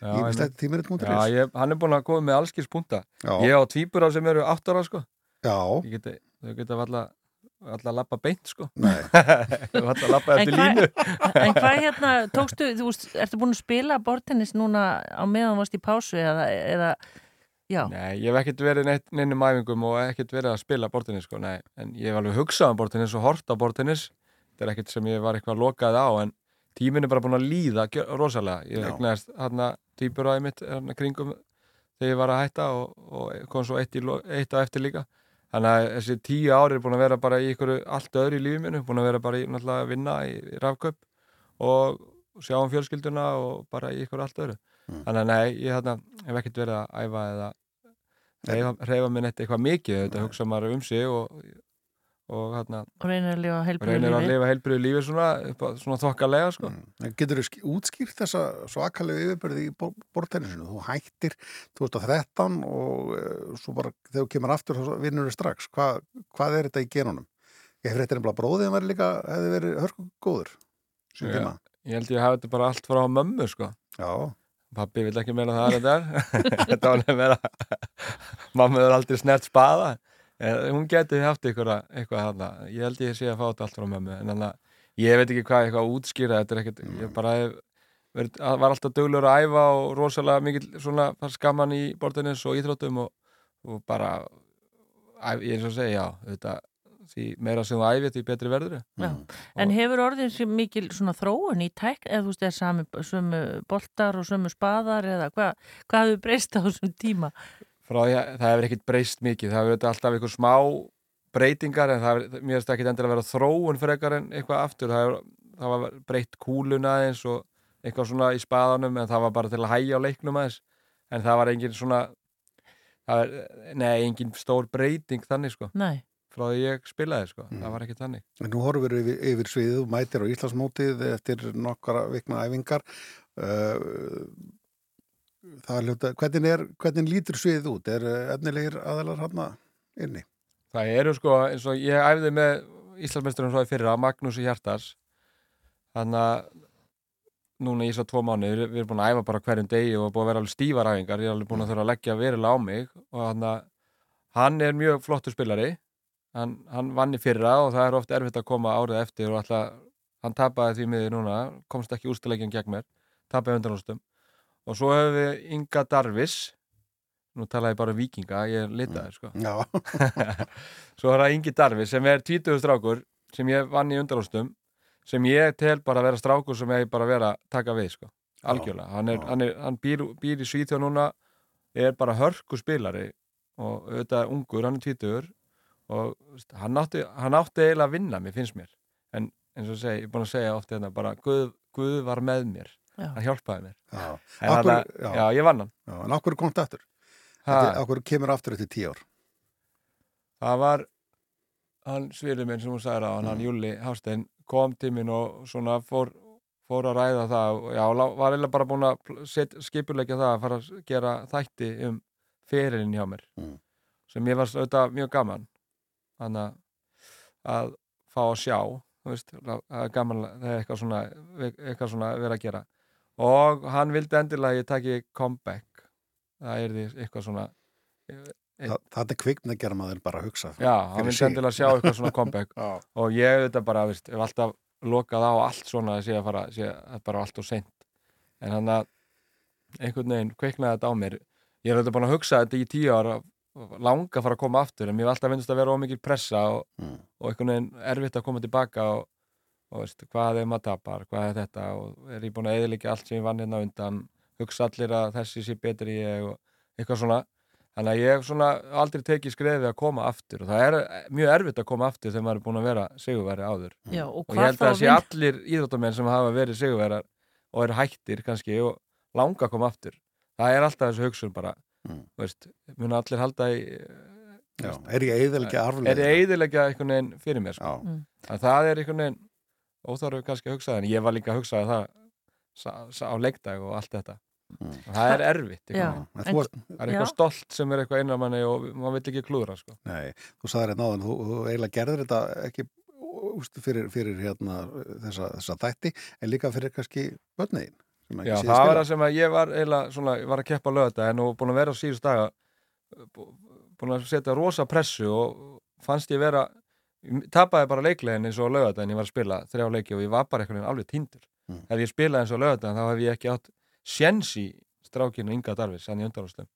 Já, ímislegt tímiritt Já, mútur ég, hann er búin að koma með allskils punta. Já. Ég á tvíbura sem eru áttara, sko. Já. Ég geti, þau geta valla, valla lappa beint, sko. Nei. valla lappa eftir línu. En hvað hérna, tókstu, þú veist, ertu búin að spila bortennis núna á meðan varst í pásu eða, eða já, Nei, ég hef ekkert verið neitt, neinum æfingum og ekkert verið að spila bortinnis, sko, nei. En ég hef alveg hugsað um bortinnis og hort á bortinnis. Þetta er ekkert sem ég var eitthvað lokað á, en tíminn er bara búin að líða rosalega. Ég Já. egnaðist hérna týpuraði mitt hérna kringum þegar ég var að hætta og, og kom svo eitt, í, eitt á eftir líka. Þannig að þessi tíu ári er búin að vera bara í ykkur allt öðru í lífið minu, búin að vera bara í náttúrulega að vinna í, í rafköp og sjá um fjölskylduna og bara í ykkur allt öðru. Mm. Þannig að nei, ég hérna, hef ekkert verið að æfa eða reyfa, minn eitt eitthvað mikið, þetta hugsa maður um sig og, og hérna, og reynir að lifa að lífi. lifa heilbriðu lífi svona, svona þokkalega sko. En Getur þú útskýrt þessa svakalegu yfirbyrði í bortennisinu? Þú hættir 2013 og uh, svo bara þegar þú kemur aftur þá vinnur þú strax. Hva, hvað er þetta í genunum? Ég hef reyttir einhverja bróðið verið líka, hefði verið hörku góður. Tíma. Ég held ég hafi þetta bara allt frá mömmu sko. Já. Pappi vil ekki meina það þetta er. þetta var nefnir að mamma er aldrei snert spaða. En hún geti haft eitthvað, eitthvað hana. Ég held ég sé að fá þetta allt frá mömmu. En þannig að ég veit ekki hvað eitthvað að útskýra. Þetta er ekkert, ég bara hef verið, var alltaf döglur að æfa og rosalega mikil svona skaman í bortinnis og íþróttum og, og bara, æf, ég eins og segja, já, þetta, því meira sem þú æfið því betri verður. Já. En hefur orðin sér mikil svona þróun í tæk, eða þú veist, er sami, sömu boltar og sömu spaðar eða hvað, hvað hefur breyst á þessum tíma? Frá því að það hefur ekkert breyst mikið. Það hefur alltaf einhver smá breytingar en það hefur, mér finnst ekki endilega að vera þróun frekar en eitthvað aftur. Það, hefur, það var breytt kúluna aðeins og eitthvað svona í spaðanum en það var bara til að hægja á leiknum aðeins. En það var engin svona það er, nei, engin stór breyting þannig sko, Nei. frá því ég spilaði sko, það var ekki þannig. En nú horfum við yfir, yfir sviðið og mætir á Íslandsmótið eftir nokkara vikna æfingar. Uh, það er ljóta, hvernig, er, hvernig lítur sviðið út? Er uh, efnilegir aðalar hann inni? Það eru sko, eins og ég æfði með Íslandsmeisturum svo í fyrra, Magnús Hjartars. Þannig að núna í svo tvo mánu, við erum búin að æfa bara hverjum degi og búin að vera alveg stífar æfingar. Ég er alveg búin að þurfa að leggja verilega á mig. Og þannig að hann er mjög flottur spilari. Hann, hann vann í fyrra og það er oft erfitt að koma árið eftir og alltaf, hann tapaði því miður núna komst ekki ústilegin gegn mér tapaði undanlóstum og svo hefur við Inga Darvis nú talaði ég bara um vikinga, ég er litaði sko. Já. svo er það Ingi Darvis sem er 20 strákur sem ég vann í undanlóstum sem ég tel bara að vera strákur sem ég bara vera taka við sko. algjörlega, hann, er, hann, er, hann býr, býr í Svíþjóð núna er bara hörku spilari og auðvitað ungur, hann er 20 og hann, átti, hann átti eiginlega að vinna mér, finnst mér en eins og segi, ég er búin að segja ofta hérna bara Guð, Guð var með mér. Hann hjálpaði mér Já. en hann, hverju- já. já. ég vann hann Já, en okkur komst aftur? Ha. Okkur kemur aftur eftir tíu ár? það var hann svirði minn sem hún sagði á hann, Mm. hann Júli Hástein kom til minn og svona fór, fór að ræða það og já, var eiginlega bara búin að set, skipulegja það að fara að gera þætti um ferilinn hjá mér Mm. sem ég var auðvitað mjög gaman þannig að- að fá að sjá þú veist, það er gaman það er eitthvað svona, eitthvað svona verið að gera og hann vildi endilega að ég taki comeback. Það er því eitthvað svona Þa, það er kvikn að gera maður bara að hugsa. Já, hann vildi endilega sjá eitthvað svona comeback. Og ég auðvitað bara, veist, hef alltaf lokað á allt svona að sé að fara, sé að bara allt og seint. En hann að einhvern veginn kveiknaði þetta á mér. Ég er þetta búin að hugsa þetta í tíu ára langa að fara að koma aftur en mér hef alltaf finnst að vera ómikið pressa og, Mm. og einhvern veginn erfitt að koma tilbaka og, og veist, hvað er maður tapar, hvað er þetta? Og er ég búin að eðilegja allt sem ég vann hérna undan? Hugsa allir að þessi sé betri ég og eitthvað svona. Þannig að ég hef svona aldrei tekið skrefið að koma aftur. Og það er mjög erfitt að koma aftur þegar maður er búin að vera sigurveri áður. Já, og og ég hvað held að það sé vin- allir íþróttamenn sem hafa verið sigurverar og eru hættir kannski og langa að koma aftur. Það er alltaf þessu hugsun bara Mm. þú veist, mun allir halda í Já, er ég eiðilegja arfleð? er ég eiðilegja einhvern veginn fyrir mér sko. Já, Mm. að það er einhvern veginn óþarfu kannski að hugsa það en ég var líka að hugsa það sa, sa, á leikdag og allt þetta Mm. og það er erfitt Já. en það er eitthvað Já. stolt sem er eitthvað innan manni og maður vill ekki klúðra sko. nei, þú sagðir hérna áðan, þú, þú eiginlega gerðir þetta ekki úst, fyrir, fyrir hérna, þessa, þessa þætti, en líka fyrir kannski ekki Já, það var það sem að ég var eiginlega svona, var að keppa lögða en og búin að vera á síðust daga bú- búin að setja rosa pressu og fannst ég vera tapaði bara leiklegin eins og lögða en ég var að spila þrjá leiki og ég var bara veginn alveg týndur. Mm. ef ég spilaði eins og lögða þá hef ég ekki átt sjens í strákinu Inga Darvis hann í undanústum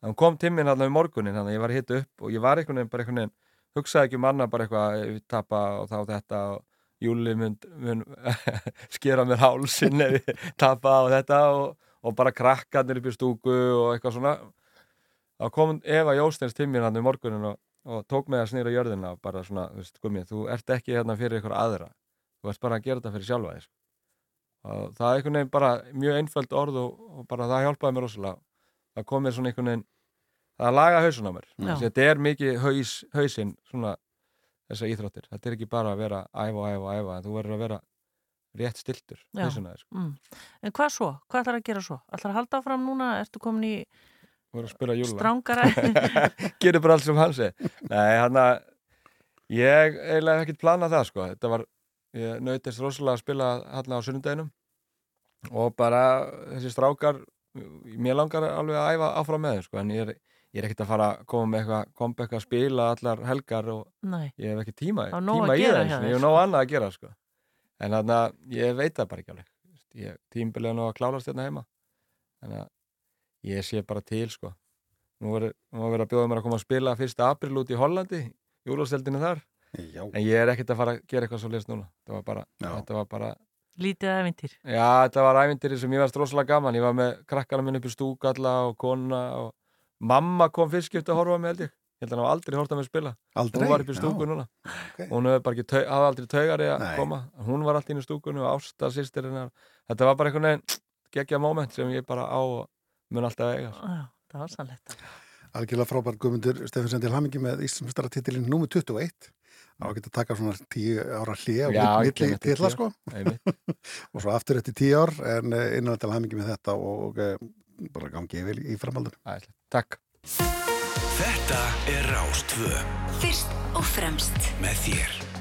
þannig kom timminn hann í morgunin þannig að ég var hitt upp og ég var veginn bara veginn hugsaði ekki um annað bara eitthvað ef ég tapa og þá þetta og Júli mun, mun skera mér hálsinn ef ég tapa og þetta og, og bara krakkarnir upp í stúku og eitthvað svona. Þá kom Eva Jósteins mér hann í morgunin og, og tók mig að snýra jörðina bara svona, þú veist, gummi, þú ert ekki hérna fyrir ykkur aðra, þú ert bara að gera þetta fyrir sjálfa þér og það er einhvern veginn bara mjög einföld orð og, og bara það hjálpaði mér rosalega það kom mér svona einhvern veginn það laga hausun á mér þetta er mikið haus, hausinn svona þessar íþróttir, þetta er ekki bara að vera æfa og æfa og æfa, þú verður að vera rétt stiltur, hausuna þér sko. Mm. En hvað svo? Hvað ætlar að gera svo? ætlar að halda áfram núna? Ertu komin í verður að spila júla strángara? gerir bara allt sem hann segi nei, hann að ég eiginlega ekkert planað það sko. Þetta var, ég nautist rosalega að spila hann á sunnudeginum og bara þessi strákar mér langar alveg að æfa áfram með þeim sko, en ég er, ég er ekkert að fara að koma með eitthvað, eitthvað að spila allar helgar og Nei, ég hef ekki tíma, er tíma í það þér, ég hef nóg annað að gera sko. En þannig að ég veit það bara ekki alveg. Ég tímbilið nú að klárast hérna heima. Þannig að ég sé bara til sko. Nú er, nú er verið að bjóða mér að koma að spila fyrsta april út í Hollandi júlasteldinu þar, Já, en ég er ekkert að fara að gera eitthvað svo list núna, þetta var bara, þetta var bara lítið ævintýr. já, þetta var ævintýri sem ég varst rosalega gaman. Ég var með krakkana minn upp í stúk alla og kona og mamma kom fyrst skipt að horfa mig held ég. Ég held að hann hafa aldrei hort að mig spila. Aldrei. hún var upp í Já, stúku núna. Ok. hún hefði bara ekki, tau, hafði aldrei taugari að Nei. koma. Hún var alltaf inn í stúkunni og Ásta sýstir þetta var bara einhvern veginn geggja moment sem ég bara á og mun alltaf eiga. Já, það var sannlegt. Algjörlega frábær Guðmundur Stefansson til hamingi með Íslandsmestaratitilinn nummer 21 á að geta taka svona 10 ára hlið ég milli titla 10 sko. Og svo aftur eftir 10 ár en eh, innan til hamingi með þetta og, og eh, bara gangi vel í framhaldun. Takk. Þetta er Rástvö Fyrst og fremst. Með þér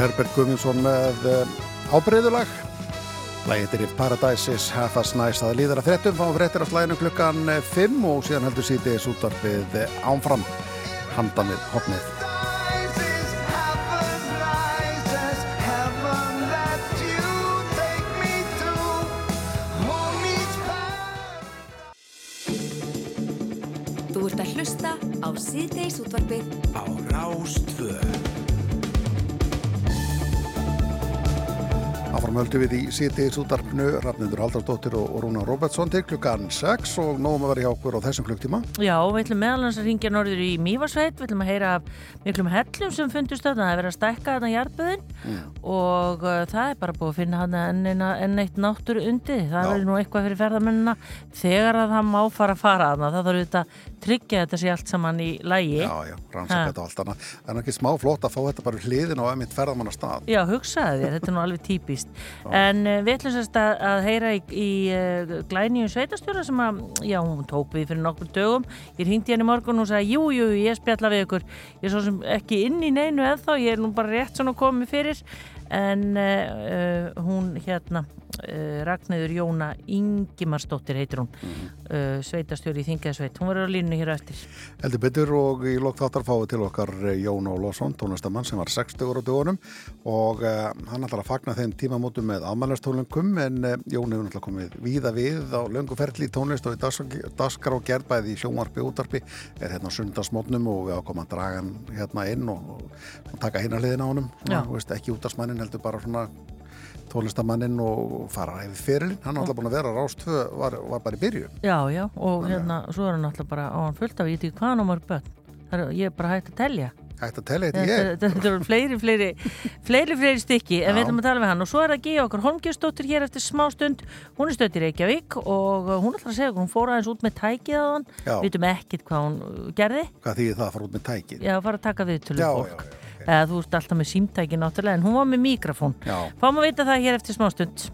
Herbert Guðmundsson með uh, ábreyðulag. Lægit er If Paradise is Half as Nice. Það líður að frettum, fáum frettir á slæðinu klukkan 5 og síðan heldur síðdeis útvarfið eh, ánfram handan við hopnið. Höldum við í síðdeis útvarpnu Rafnindur Haldarsdóttir og Rúna Robertsson til klukkan 6 og nógum að vera hjá okkur á þessum klukktíma. Já, við ætlum meðal hans að ringja norður í Mývarsveit, við ætlum að heyra miklum hellum sem fundust þarna, það er verið að stækka þarna jarðböðin og uh, það er bara búið að finna hann enn, enn eitt náttúru undi, það Já. verður nú eitthvað fyrir ferðamennina þegar að það má fara að fara þarna, það þarf auðvitað að tryggja þetta sé allt saman í lægi. Já, já, rannsaka þetta allt annað. Er ekki smá flott að fá þetta bara hliðin á emitt ferðamanna stað. Já, hugsaði þér, þetta er nú alveg típist en uh, við ætlum sérst að, að heyra í, í uh, glænýjum sveitastjóra sem að, já, hún tók við fyrir nokkur dögum. Ég hringdi henni morgun og hún sagði, jú, jú, ég spjalla við ykkur. Ég er svo sem ekki inn í neinu eða ég er nú bara rétt svona komið fyrir en uh, hún hérna uh, Ragnæður Jóna Ingimarsdóttir heitir hún. Uh, sveitastjóri í Þingaðsveit, hún verður á línu hér eftir. Heldur betur og í lok þáttar fáið til okkar eh, Jón Ólafsson, tónlistamann sem var 60 ára á dögunum og hann ætlar að fagna þeim tímamótum með afmælastónlingum en Jón hefur náttúrulega komið víða við á löngu ferli í tónlist og í daskar og gerð bæði í sjónvarpi og útarpi er hérna sundasmótnum og við ákomum að draga hann hérna inn og, og taka hliðin á honum Útarsmannin heldur bara svona tónlistamannin og fara yfir fyrirlin hann er alltaf búin að vera rástvö var, var bara í byrju Já, já, og hérna, svo er hann alltaf bara á hann fullt af, ég veit ekki hvað hann á mörg börn. Það er, ég er bara hægt að telja. Hægt að tella þetta Þetta ég. þetta- eru fleiri, fleiri, fleiri, fleiri stykki en við Já. ætlum að tala við hann. Og svo er það Gíja okkur Holmgjörnsdóttir hér eftir smá stund. Hún er í Reykjavík og uh, hún ætlar að segja okkur, hún fór aðeins út með tækið á hann vitum ekkit hvað hún uh, gerði. Hvað þýðir það að fara út með tækið? Já, að fara að taka við til fólk já, já, ok. eða þú ert alltaf með símtæki náttúrulega en hún var með mikrofón fáum að vita það hér eftir smá stund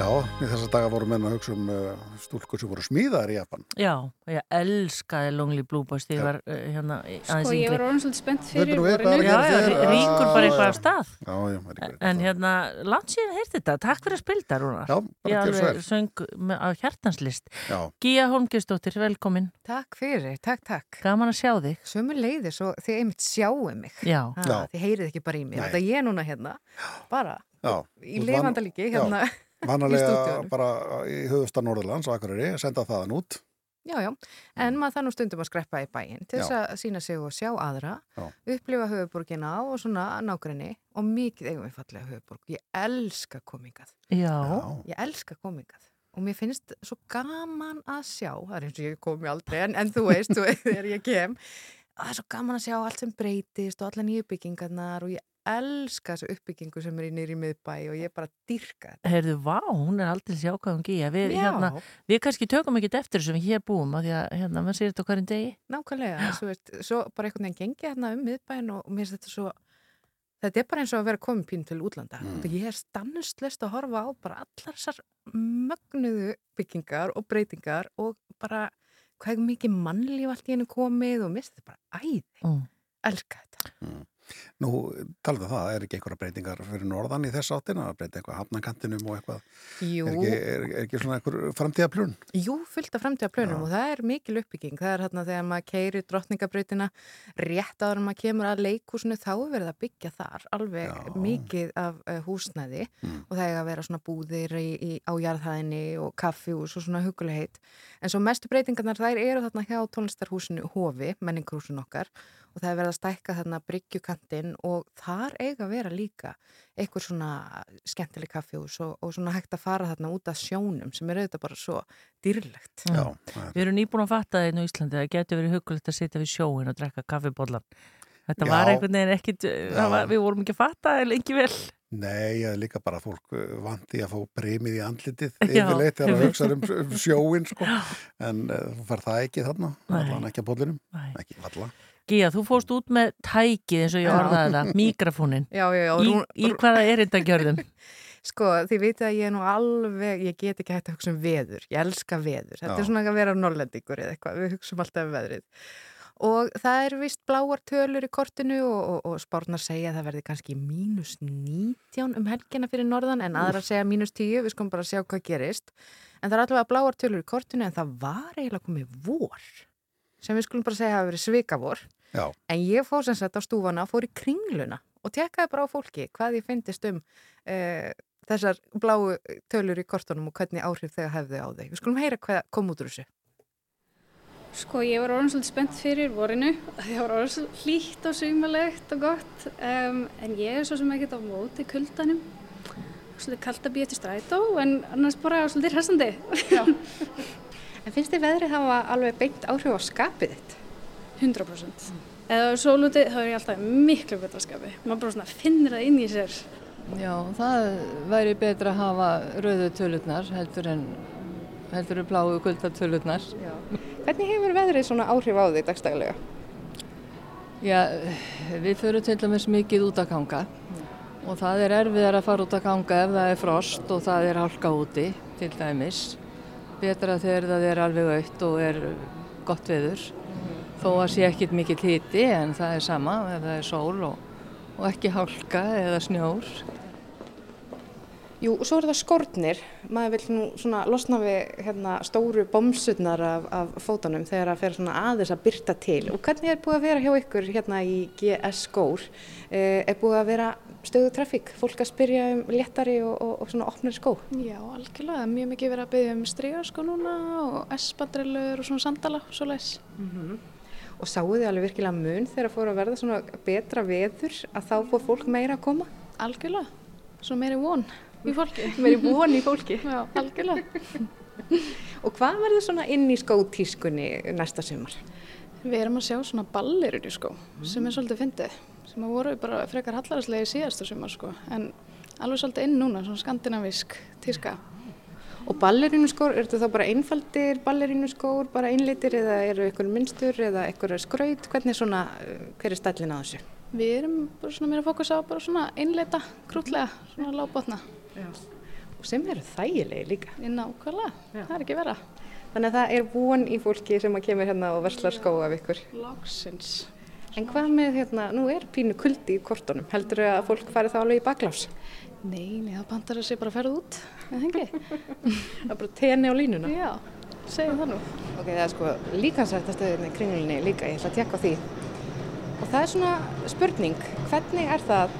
Í þessa daga voru menn að hugsa um uh, stúlkur sem voru smíðar í Japan. Já, ég elskaði Lonely Blue Boys þegar ég var uh, hérna í- Sko aðeins ég yngri. var orðin svolítið spennt fyrir er að Já, já, ríkur bara Já, eitthvað já. af stað. Já, já, það er ekki En hérna, langt síðan heyrti þetta, takk fyrir að spilta, Rúnar. Já, bara Ég gjörðu svo alveg vel. söng með, á hjartanslist. Já. Gíja Holmgjörnsdóttir, velkomin. Takk fyrir, takk, takk. Gaman að sjá þig. Sömu leiðis og ekki bara í höfustan Norðurlands á Akureyri, senda þaðan út. Já, já, en maður það nú stundum að skreppa í bæinn til þess að sína sig og sjá aðra, Já. upplifa höfuborgina og svona nágrinni og mikið eigum við fallega höfuborg. Ég elska komingað. Já. Ég elska komingað. Og mér finnst svo gaman að sjá, það er eins og ég komi aldrei, en, en þú veist, þegar ég kem, að það er svo gaman að sjá allt sem breytist og alla nýju byggingarnar og ég elska þessu uppbyggingu sem er í nýri miðbæ og ég bara dyrka þetta. Heyrðu, vá, hún er aldrei sjá hvað hún gíja. Við, hérna, við kannski tökum ekki eftir þessu við hér búum, af því að hérna, maður sér þetta á hverjum degi. Nákvæmlega, svo, veist, svo bara einhvern veginn gengi hérna um miðbæin og, mér finnst þetta svo þetta er bara eins og að vera komin pín til útlanda mm. ég er stannuslist að horfa á bara allar þessar mögnuðu byggingar og breytingar og bara hvað er mikið mannlíf allt í hennu komið og mér finnst þetta bara æði Mm. elska þetta Nú, talaðu um það, er ekki einhverja breytingar fyrir norðan í þess áttina, að breyta eitthvað hafnakantinum og eitthvað, er ekki, er, er ekki svona einhver framtíðaplun? Jú, fullt af framtíðaplönum og það er mikil uppbygging. Það er hérna þegar maður keiri drottningabrautina rétt áður en maður kemur að leikhúsinu þá er verið að byggja þar alveg Já. mikið af uh, húsnæði Mm. og það er að vera svona búðir í, í, á jarðhæðinni og kaffihús og svona hugulegheit. En svo mestu breytingarnar þær eru þarna hjá tónlistarhúsinu Hofi, menningarhúsinu okkar og það er verið að stækka þarna bryggjukantinn og þar eiga að vera líka eitthvað svona skemmtileg kaffihús og, og svona hægt að fara þarna út af sjónum sem er auðvitað bara svo dýrlegt. Já, Við erum nýbúin að fatta það inn á Íslandi að það getur verið hugulegt að sitja við sjóin og drekka kaffibóllan. Þetta Já. var einhvern veginn ekkit, var, við vorum ekki að fatta það lengi vel. Nei, ég er líka bara fólk uh, vandi að fá bremið í andlitið yfirleitt þegar það hugsa um, um sjóin sko. en uh, þú fær það ekki þarna allan ekki að bollinum, Nei. ekki alla Gíja, þú fóst út með tækið eins og ég orðaði það, mikrofónin. Já, já, já. Í, Rún- í hvaða erindagjörðum? Sko, þið vitið að ég er nú alveg, ég get ekki hægt að hugsa um veður. Ég elska veður. Þetta Já. er svona að vera norlendingur eða eitthvað. Við hugsum alltaf um veðrið. Og það er vist bláar tölur í kortinu og, og, og spárnar segja að það verði kannski mínus 19 um helgina fyrir norðan en aðra segja mínus 10. Við skulum bara sjá hvað gerist. En það er allavega bláar tölur í kortinu en það var eiginlega komið vor sem við skulum bara segja hafa verið svikavor. Já, En ég fór sem sagt á stúfana, fór í kringluna og tekkaði bara á fólki hvað ég fyndist um uh, þessar bláu tölur í kortunum og hvernig áhrif þegar hefði á þau. Við skulum heyra hvað kom út úr þessu. Sko ég var orðin svolítið spennt fyrir vorinu því það var orðin svolítið hlýtt og sumalegt og gott um, en ég er svo sem ekkert á móti kuldanum svolítið kalt að býja til strætó en annars bara svolítið hressandi En finnst þið veðrið hafa alveg beint áhrif á skapið þitt? 100% Eða það er sólúti þá er ég alltaf miklu betra skapi maður bara svona finnir það inn í sér Já, það væri betra að hafa rauðu tölurnar heldur en heldur en bláu kuldatölurnar. Hvernig hefur veðrið svona áhrif á þig dagstæðilega? Já, við förum til dæmis mikið út að ganga og það er erfiðar að fara út að ganga ef það er frost og það er hálka úti til dæmis. Betra þegar það er alveg aukt og er gott veður. Þó að sé ekkit mikill hiti en það er sama ef það er sól og, og ekki hálka eða snjór. Jú, og svo eru það skórnir. Maður vil nú svona losna við hérna, stóru bomsutnar af, af fótunum þegar það fer svona aðeins að byrta til. Og hvernig er búið að vera hjá ykkur hérna í GS skór? Eh, er búið að vera stöðu trafík? Fólk að spyrja um léttari og, og, og svona opnari skó? Já, algjörlega, er mjög mikið verið að byggja um strígarskó núna og S-bandrillur og svona sandala, svo leis. Og sáu þið alveg virkilega mun þegar fóru að verða svona betra veður að þá fór fólk meira að koma? Algjörlega, svo meiri von í fólki. Meiri von í fólki? Já, algjörlega. Og hvað verður svona inn í skótískunni næsta sumar? Við erum að sjá svona ballerur í skó sem er svolítið fyndið, sem að voru bara frekar hallaræslega í síðasta sumar sko, en alveg svolítið inn núna, svona skandinavísk tíska. Og ballerínuskór, eru þetta þá bara einfaldir ballerínuskór, bara einlitir eða eru ykkur minnstur eða ykkur skraut? Hvernig svona, uh, hver er stællin á þessu? Við erum bara svona meira fókus á bara svona einleita, krútlega, svona lágbotna. og sem eru þægilegi líka. Nákvæmlega, það er ekki vera. Þannig að það er von í fólki sem að kemur hérna og verslar skó af ykkur. Loksins. En hvað með hérna, nú er pínu kuldi í kortunum, heldur að fólk fari þá alveg í baklás? Nei, nei, það bandar að sé bara að ferða út, eða hengi? það er bara tenni á línuna? Já, segjum það nú. Ok, það er sko líkansrættastöðinni í kringlunni líka, ég ætla að tjekka því. Og það er svona spurning, hvernig er það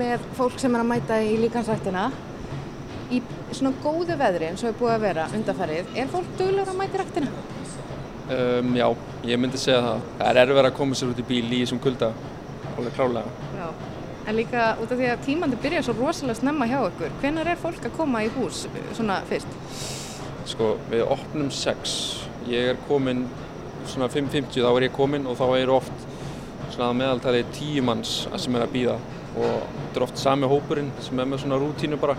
með fólk sem er að mæta í líkansrættina í svona góðu veðri eins og er búið að vera undarfærið, er fólk duglegur að mæta í rættina? Um, já, ég myndi segja það. Það er erfið að koma sér út í bíl í þessum kulda, alveg klálega. Já. En líka út af því að tímandi byrja svo rosalega snemma hjá ykkur, hvenar er fólk að koma í hús svona fyrst? Sko, við opnum 6. Ég er komin svona 5.50 þá er ég komin og þá er oft svona að meðaltali 10 manns sem er að býða og þetta er oft sami hópurinn sem er með svona rútínu bara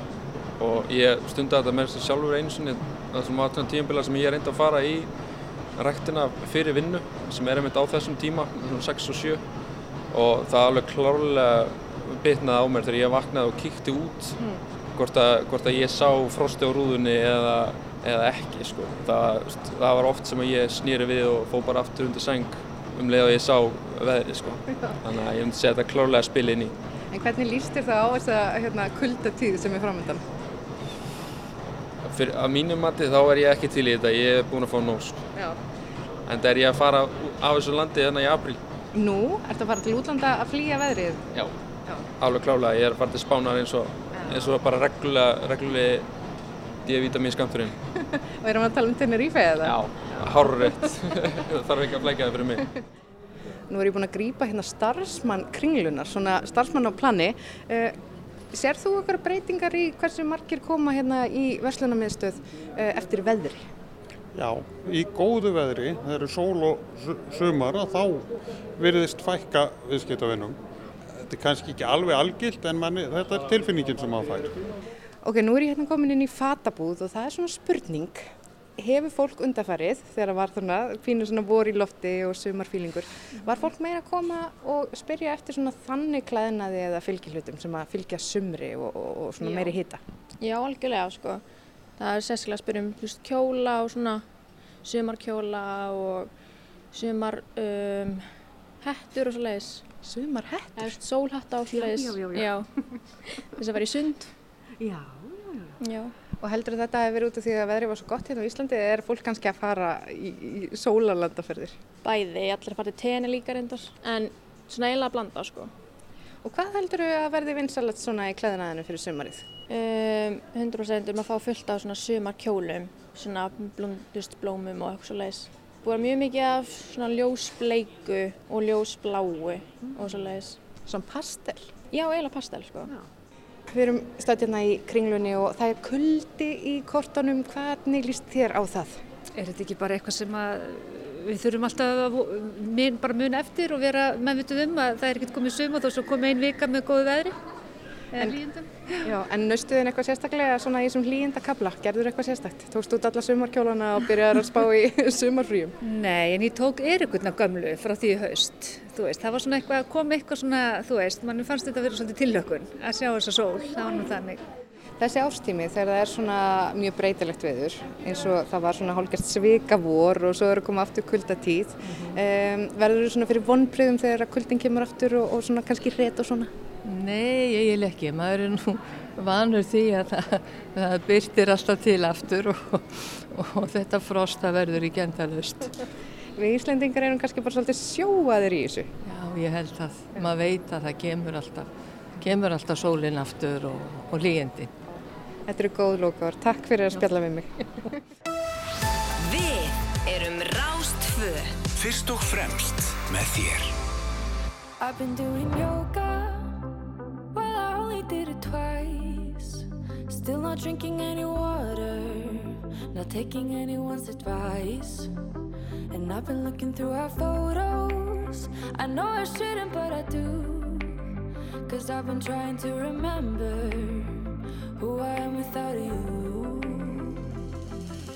og ég stundi þetta með þessu sjálfur einu sinni þessum aðtöðan tíumbila sem ég er reynd að fara í ræktina fyrir vinnu sem er einmitt á þessum tíma, svona 6 og 7 og það alveg klárlega bitnaði á mér þegar ég vaknaði og kíkti út Mm. hvort, að, hvort að ég sá frosti á rúðunni eða, eða ekki sko. það, það var oft sem ég snýri við og fó bara aftur undir seng um leið og ég sá veðri sko. þannig að ég myndi þetta klárlega spila inn í En hvernig líst þér það á þessa hérna, kuldatíð sem er framöndan? Fyrir, að mínum mati þá er ég ekki til í þetta, ég er búinn að fá nóg sko. Já. en það er ég að fara af þessu landi þannig í apríl Nú, ertu að fara til útlanda að flýja veðrið? Já. Já. alveg klálega, ég er að fara til spánar eins og, eins og bara reglulega, reglulega D-vitamin skamturinn Og erum við að tala um Tenerife eða? Já, hárrétt það þarf ekki að flækja það fyrir mig Nú er ég búin að grípa hérna starfsmann kringlunar, svona starfsmann á plani. Uh, Ser þú okkar breytingar í hversu margir koma hérna í verslunarmiðstöð uh, eftir veðri? Já, í góðu veðri, það eru sól og su- sumar þá virðist fækka viðskiptavinnum. Þetta er kannski ekki alveg algilt en manni, þetta er tilfinningin sem maður fær. Ok, nú er ég hérna komin inn í fatabúð og það er svona spurning. Hefur fólk undarfarið þegar það var svona pínu svona vor í lofti og sumarfílingur, var fólk meira að koma og spyrja eftir svona þannig klæðnaði eða fylgihlutum sem að fylgja sumri og, og, og svona Já. meiri hita? Já, algjörlega, sko. Það er sérskilega að spyrja um veist, kjóla og svona sumarkjóla og sumar um, hettur og svo leiðis. Sumar sólhatta og svo leiðis. Já, já, já. Þess að vera í sund. Já, Já. Og heldur þetta að vera út af því að veðri var svo gott hérna á Íslandi eða er fólk kannski að fara í, í sólarlandaferðir? Bæði, allir farið tenni líka reyndar. En svona eiginlega að blanda, sko. Og hvað heldur þau að verði vinsalast svona í klæðinaðinu fyrir sumarið? Um, 100% um að fá fullt af svona sumarkjólum, svona blómum og eitthvað svo leiðis. Búið mjög mikið af svona ljósbleiku og ljósbláu og svo leiðis. Svona pastel? Já, eiginlega pastel, sko. Já. Við erum stödd hérna í kringlunni og það er kuldi í kortunum. Hvernig líst þér á það? Er þetta ekki bara eitthvað sem að við þurfum alltaf að mun, bara muna eftir og vera meðvituð um að það er ekkert komið suma þó svo komið ein vika með góðu veðri En-. Já, en naustuðin eitthvað sérstaklega svona í þessum hlýjenda kabla? Gerður eitthvað sérstakt? Tókst út alla sumarkjólana og byrjaði að spá í sumarfríum? Nei, en ég tók Eirikutna gömlu frá því haust. Þú veist, það var svona eitthvað, kom eitthvað svona, þú veist, mann fannst þetta að vera svolítið tillökun að sjá þessa sól, það var nú þannig. Þessi ástími þegar það er svona mjög breytilegt veður eins og það var svona hálfgerst svika vor og svo er að koma aftur kuldatíð um, verður þú svona fyrir vonbriðum þegar að kuldin kemur aftur og, og svona kannski hret og svona? Nei, eiginlega ekki. Maður er nú vanur því að það, það byrtir alltaf til aftur og, og, og þetta frost það verður í gendalust. Við Íslendingar erum kannski bara svolítið sjóaðir í þessu. Já, ég held að maður veit að það kemur alltaf, kemur alltaf sólinn aftur og, og lígindi. Þetta eru góð lókar. Takk fyrir að spjalla við mig. Við erum Rástfö Fyrst og fremst með þér. Drinking any water. Not taking anyone's advice. And I've been looking through our photos. I know I shouldn't, but I do. Cause I've been trying to remember who I am without you.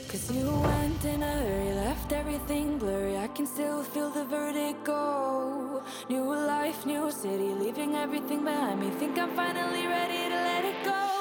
Cause you went in a hurry, left everything blurry. I can still feel the vertigo. New life, new city, leaving everything behind me. Think I'm finally ready to let it go.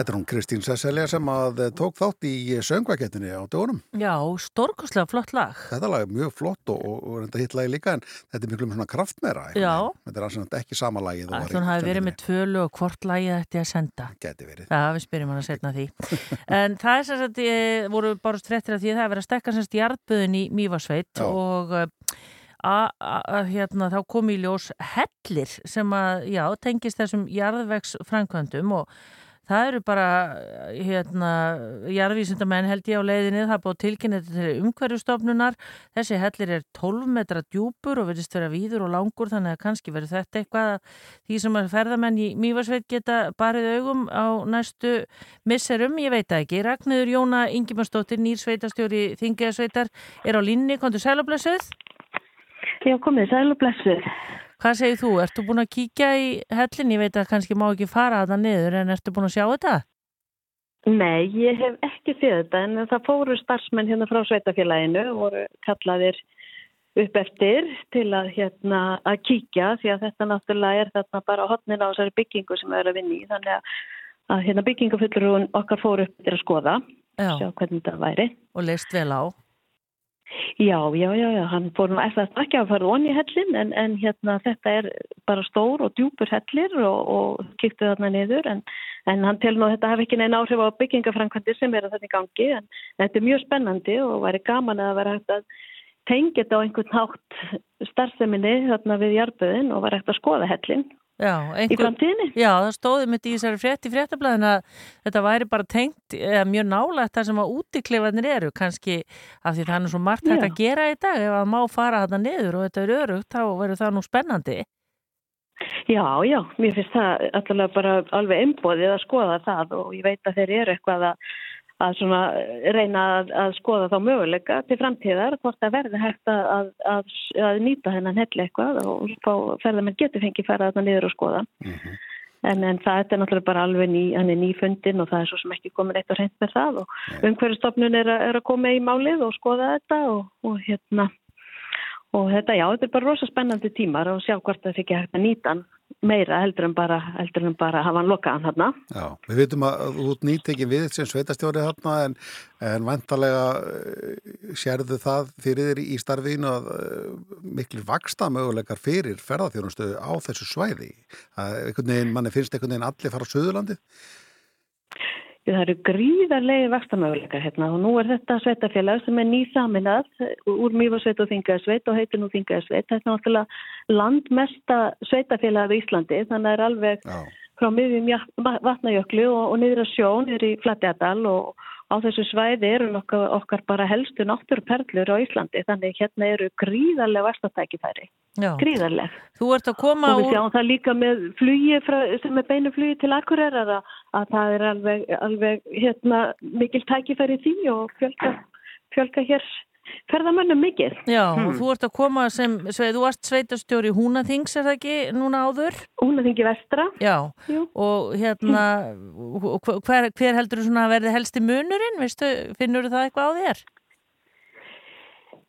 Þetta er hún Kristín Sesselja sem að eh, tók þátt í söngvaketinni á dögunum. Já, stórkoslega flott lag. Þetta lag er mjög flott og, og, og reynda hitt lagi líka en þetta er miklu með svona kraftmeira. einhvern Já. Þetta er alveg ekki sama og var Ætlum í hafi verið með tvölu og hvort lagið ætti að senda. Gæti verið. Já, við spyrjum hann að setna því. en það er sem sagt, e, voru bara strettir af því að það er verið að stekka semst jarðböðin í Mývarsveit og eh, að að, hérna, þá kom í ljós hellir sem að, já, tengist þessum jarðvegs framkvæmdum og það eru bara, hérna, jarðvísindamenn held ég á leiðinni, það er búið tilkynnið til umhverjustofnunar, þessi hellir er 12 metra djúpur og verðist vera víður og langur þannig að kannski verður þetta eitthvað að því sem að ferðamenn í Mývarsveit geta barið augum á næstu misserum, ég veit það ekki. Ragnöður Jóna Ingimarsdóttir, nýr sveitastjóri Þingiðasveitar, er á línni, kontur sælublessuð? Já, komið, sælublessuð. Hvað segir þú? Ertu búin að kíkja í hellin? Ég veit að kannski má ekki fara að það niður, en ertu búin að sjá þetta? Nei, ég hef ekki séð þetta en það fóru starfsmenn hérna frá sveitafélaginu voru kallaðir upp eftir til að, hérna, að kíkja því að þetta náttúrulega er þarna bara á hotnin á þessari byggingu sem við erum að vinna í þannig að, að hérna, byggingafullur okkar fóru upp til að skoða Já. sjá hvernig þetta væri. Og leist vel á? Já, já, já, já, hann fór nú eftir ekki að fara onni í hellin en, en hérna þetta er bara stór og djúpur hellir og, og kýttu þarna niður en, en hann til nú að þetta hafi ekki neina áhrif á byggingafrænkvæmdi sem er að þetta í gangi en þetta er mjög spennandi og væri gaman að vera hægt að tengja þetta á einhvern hátt starfseminni þarna við jarböðin og var hægt að skoða hellin. Já, Í framtíðinni? Já, það stóði mitt í þessari frétt í fréttablaðin að þetta væri bara tengt eða mjög nálægt það sem að útikleifarnir eru kannski af því það er svo margt hægt að gera í dag ef að má fara þarna niður og þetta er örugt þá verður það nú spennandi. Já, já, mér finnst það allavega bara alveg einbóðið að skoða það og ég veit að þeir eru eitthvað að, að svona reyna að, að skoða þá möguleika til framtíðar hvort það verði hægt að, að, að, að nýta þennan helli eitthvað og fá ferðamenn getur fengið fara þarna niður og skoða. En, en það þetta er náttúrulega bara alveg ný, hann er nýfundin og það er svo sem ekki komin eitt og hreint með það og umhverfstofnun er, að- er að koma í málið og skoða þetta og, og hérna og þetta, já, þetta er bara rosa spennandi tímar og sjá hvort það sé ekki hægt að nýta hann meira heldur en bara, heldur en bara hafa hann lokaðan þarna. Já, við vitum að þú ert nýtekin við sem sveitastjóri þarna en, en vantarlega uh, sérðu það fyrir þér í starfiðinu að uh, miklu vaksta möguleikar fyrir ferðarþjónustu á þessu svæði. Að einhvern veginn, manni finnst einhvern veginn allir fara á Suðurlandið? Það eru gríðarlegi vakstamöguleikar hérna og nú er þetta sveitafélag sem er nýsaminað úr Mýfarsveit og Þingaðsveit og heitir nú Þingaðsveit. Þetta er náttúrulega landmesta sveitafélag á Íslandi þannig að það er alveg Já. frá miðjum vatnajöklu og, og niður að sjón, niður í Flatjadal og á þessu svæði eru okkar, okkar bara helstu náttúruperlur á Íslandi þannig hérna eru gríðarlega vastatækifæri. Já. Gríðarleg. Þú ert að koma Og við sjáum það líka með flugi frá, sem er beinu flugi til Akureyrar að, að það er alveg, alveg hérna, mikil tækifæri því og fjölga, fjölga hér ferðamönnum mikið. Já, Hmm. og þú ert að koma sem, sveit, þú varst sveitastjóri Húnaþings, er það ekki núna áður? Húnaþingi vestra. Já, Jú. og hérna, hver, hver heldur þú svona að verði helsti munurinn, veistu, finnur það eitthvað á þér?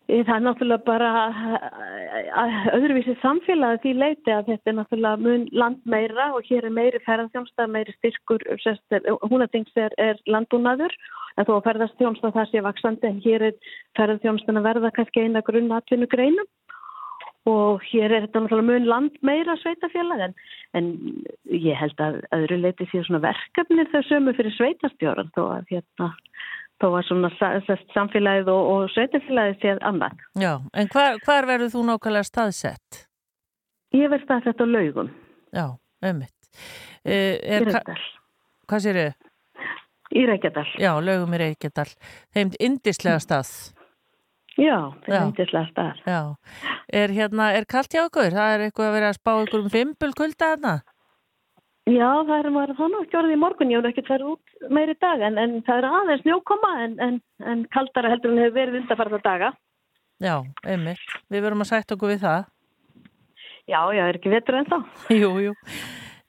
Eh, Það er náttúrulega bara eh, öðruvísi samfélagi því leiti að þetta er náttúrulega mun land meira og hér er meiri ferðarþjónsta, meiri styrkur, húnatings er, er landbúnaður. En þó að ferðarþjónsta það sé vaksandi en hér er ferðarþjónstan að verða kannski eina grunn atvinnugreinum og hér er þetta náttúrulega mun land meira sveitafélag en, en ég held að öðru leiti séu svona verkefnir þau sömu fyrir sveitastjóran þó að hérna þó að svona sa- sa- samfélagið og, og sveitafélagið séð annað. Já, en hvar, hvar verður þú nákvæmlega staðsett? Ég verð staðsett á laugum. Já, ömmit. Uh, Í Reykjadal. Hvað sér þau? Í Reykjadal. Já, laugum í Reykjadal. Þeim indislega stað. Já, er Já. yndislega stað. Já. Er hérna, er kallt hjá okkur? Það er eitthvað að vera að spá ykkur um fimbul kulda þarna? Já, það er maður nú ekki orðið í morgun, ég hef ekki farið út meiri dag en, en það er aðeins snjókoma en, en, en kaldara heldur en hefur verið undarfarða daga. Já, einmitt. Við verum að sætta okkur við það. Já, já, er ekki vetur en þá. jú, jú.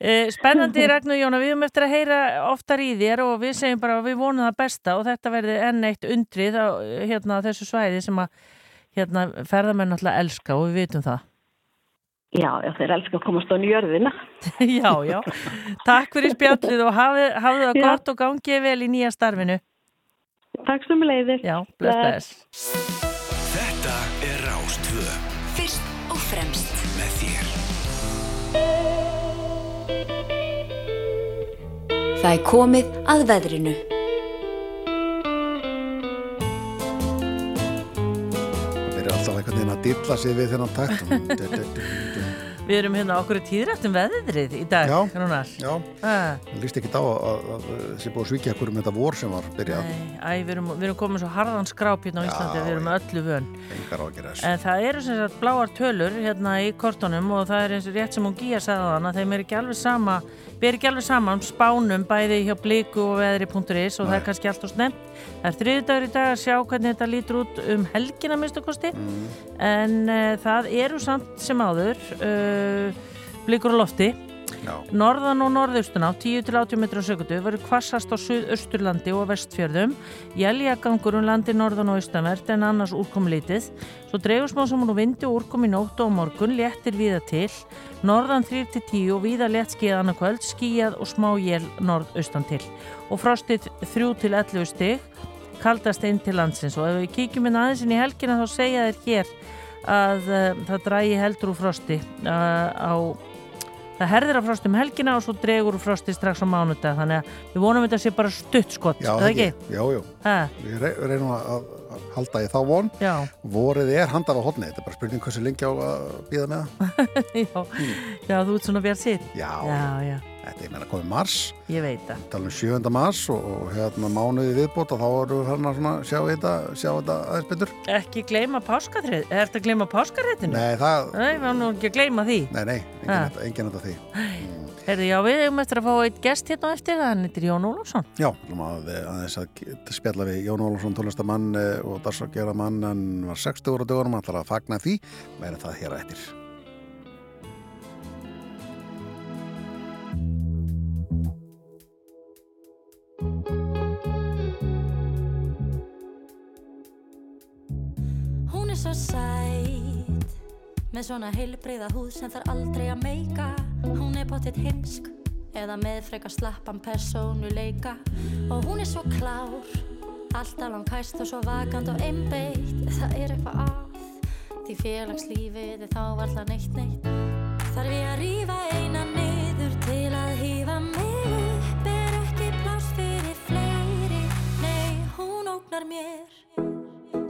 Eh, Spennandi, Ragnar Jóna, við höfum eftir að heyra oftar í þér og við segjum bara að við vonum það besta og þetta verði enn eitt undrið á, hérna, þessu svæði sem að hérna, ferðamenn alltaf elska og við vitum það. Já, já, þeir elskar að komast á njörðina. já, já. Takk fyrir spjallið og hafið, það gott og gangið vel í nýja starfinu. Takk sem leiðir. Já, bless, bless. Þetta er Rástvö Fyrst og fremst með þér. Það er komið að veðrinu. Það byrjar alltaf einhvern veginn að dilla sig við þennan takt. Við erum hérna okkur tíðrættum veðrið í dag, Já, já. Það líst ekki á að, að, að þessi búið að svíkja okkur um þetta vor sem var byrjað. Æ, við erum, við erum komið svo harðan skráp hérna á Íslandi, við erum öllu vön. En það eru sem sagt bláar tölur hérna í kortunum og það er eins og rétt sem hún sagði þannig að þeim er ekki alveg sama, ber ekki alveg saman spánum bæði hjá bliku og veðri.is og það er kannski allt og snemt. Það er þriðdagur í dag að sjá hvernig þetta lítur út um helgina minnstu kosti. En uh, það eru samt sem áður uh, blikur á lofti Já. Norðan og norðaustun á 10-80 metrar á sekundu verður kvassast á suðausturlandi og vestfjörðum. Jæljagangur um landi norðan og austanvert en annars úrkomulítið. Svo dregur smá saman úr vindi og úrkom í nótt og morgun, léttir víða til. Norðan 3-10 og víða létt skíð annarkvöld, skíjað og smá jél norðaustan til. Og frostið 3-11 stig, kaldast inn til landsins. Og ef við kíkjum inn aðeins inn í helgina þá segja þér hér að uh, það drægi heldur úr frosti uh, á Það herðir af frost um helgina og svo dregur frosti strax á mánudag þannig að við vonum þetta sé bara stutt skott, Já, ekki? Já, já. Ha? Við re- reynum að, að halda í þá von. Já. Vorið er handað á hotni. Þetta er bara spurning hversu lengi á að býða með það. já. já, þú ert svona bjart sitt Já. já, já, Þetta er meira komið mars. ég veit það Tala um 7. mars og, og hérna mánuði viðbót og þá erum við hérna svona sjá þetta, sjá þetta aðeins betur. Ekki gleyma páskatrið, er þetta að gleyma páskarréttinu? Nei, það... Nei, við nú ekki að gleyma því Nei, nei, enginn Ha. þetta, þetta því. Herði, já, við hefum eftir að fá eitt gest hérna eftir, hann heitir Jón Ólafsson Já, að aðeins að spjalla við Jón Ólafsson, tónlistamann eh, og dagsakjara mann, hann var 60 ára dögunum, hann ætlar að fagna því, meira það hér eftir. Er svo sæt Með svona heilbreyða húð sem þarf aldrei að meika. Hún er bóttið heimsk Eða með frekar slappan persónuleika. Og hún er svo klár Alltaf langkæst og svo vakant og einbeitt. Það er eitthvað að Því félagslífið er þá varla neitt neitt. Þarf ég að rífa eina niður til að hýfa mig? Upp Er ekki pláss fyrir fleiri. Nei, hún ógnar mér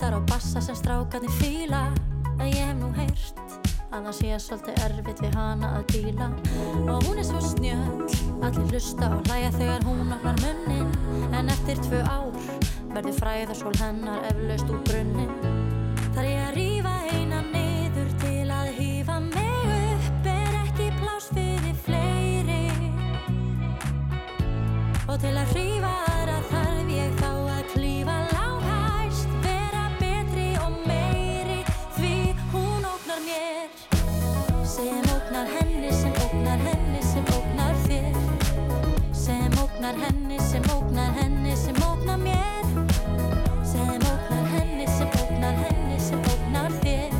gítar og bassa sem strákarnir fíla. En ég hef nú heyrt að það sé svolítið erfitt við hana að díla. Og hún er svo snjöll Allir hlusta og hlæja þegar hún opnar munnin. En eftir tvö ár verður fræðarsól hennar eflaust úr brunnin Þar ég að rífa eina niður til að hýfa mig upp Er ekki plás fyrir fleiri. Og til að hrífa Sem ógnar henni, sem ógnar henni, sem ógnar þér. Sem ógnar henni, sem ógnar henni, sem ógnar mér. Sem ógnar henni, sem ógnar henni, sem ógnar þér.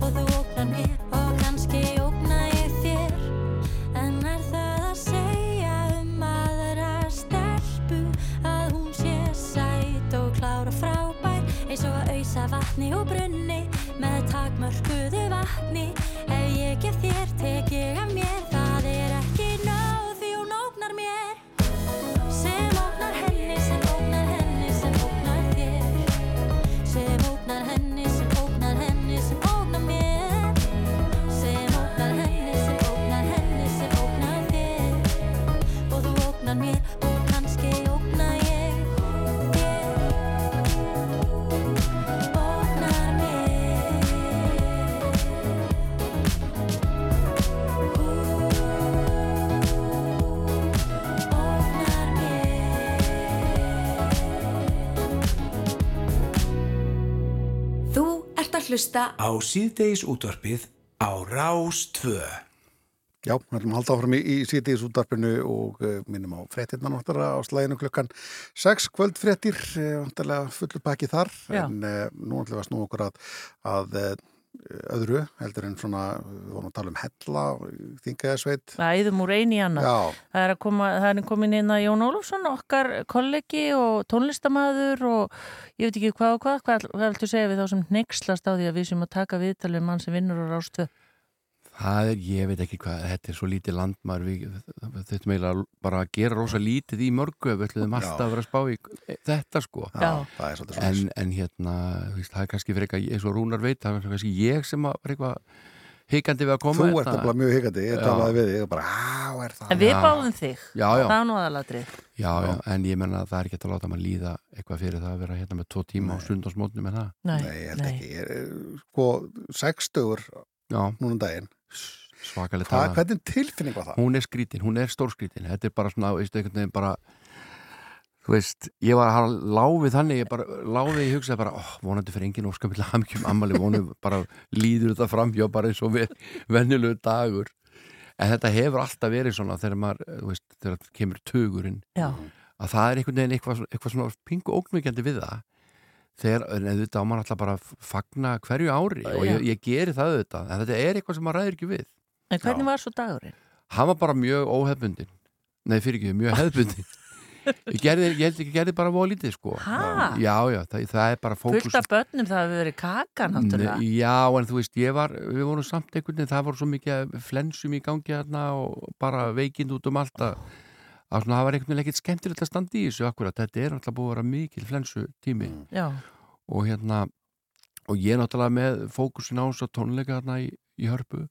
Og þú ógnar mér og kannski ógna ég þér. En er það að segja um aðra stelpu Að hún sé sæt og klára frábær Eins og að auðsa vatni og brunni Með takmörkuðu vatni hlusta Á síðdeis útvarpið á Rás 2. Já, við ætlum að halda áfram í, í sítiðis útdarpinu og uh, minnum á fréttirna náttúrulega á slæðinu klukkan 6 kvöldfréttir, uh, vantarlega fullur pakki þar, Já. en uh, nú ætlum við að snú okkur að, að uh, öðru, heldur en svona, við vorum að tala um hella, þingaðisveit. Æðum úr eini í annað. Já. Það er, að koma, það er komin inn að Jón Ólafsson, okkar kollegi og tónlistamæður og ég veit ekki hvað og hvað. Hvað, hvað viltu segja við þá sem neykslast á því að við sem að taka viðtalið mann sem vinnur á Rástvö? Það er, ég veit ekki hvað, þetta er svo lítið landmar við þurfum eiginlega bara að gera rosa lítið í mörgu við ætlum alltaf að vera að spá í þetta sko Já, það er svolítið en, en hérna, það er kannski fyrir eitthvað eins og Rúnar veit, það er kannski ég sem að var eitthvað hikandi við að koma Þú ert nefnilega mjög hikandi, ég talaði við þig bara, er það? En við báðum þig. Já, já. Það er nú aðaladrið. Já, já, en ég menna að það er ekki að láta maður líða eitthvað fyrir það að vera hérna með tvo tíma á sundarsmótnum en það. Nei, Nei, ég held ekki. Ég, er, sko, sextugur núna um daginn. Svakalega Hvað, tala. hvernig tilfinning var það? Hún er skrítin, hún er stórskrítin. Þetta er bara svona, veistu, einhvern veginn bara þú veist, ég var að láfið þannig, ég bara láfið, ég hugsaði bara oh, vonandi fyrir enginn óskapillega hamkjum ammali vonum bara líður þetta framhjá bara eins og við, venjulegu dagur en þetta hefur alltaf verið svona þegar maður, þú veist, þegar kemur tugurinn Já. að það er einhvern veginn eitthvað, eitthvað svona pingu ógnvíkjandi við það þegar, en auðvitað á maður alltaf bara fagna hverju ári og Já. ég, ég geri það auðvitað, en þetta er eitthvað sem maður ræður ekki við En hvernig var svo dagurinn? hann var bara mjög óhefbundin nei fyrir ekki, mjög hefbundin ég, gerði, ég held ekki, gerði bara voða lítið sko Ha? já, já, það, það er bara fókus Fullt af börnum það hefur verið kaka náttúrulega. Nei, já, en þú veist, ég var við vorum samt einhvern veginn, það voru svo mikið flensum í gangi hérna og bara veikind út um allt að, að svona, það var einhvern veginn ekkert skemmtilegt að standa í þessu akkurat, þetta er alltaf búið að vera mikil flensu tími Já. og hérna og ég er náttúrulega með fókusin á þessu tónleika hérna í, í hörpu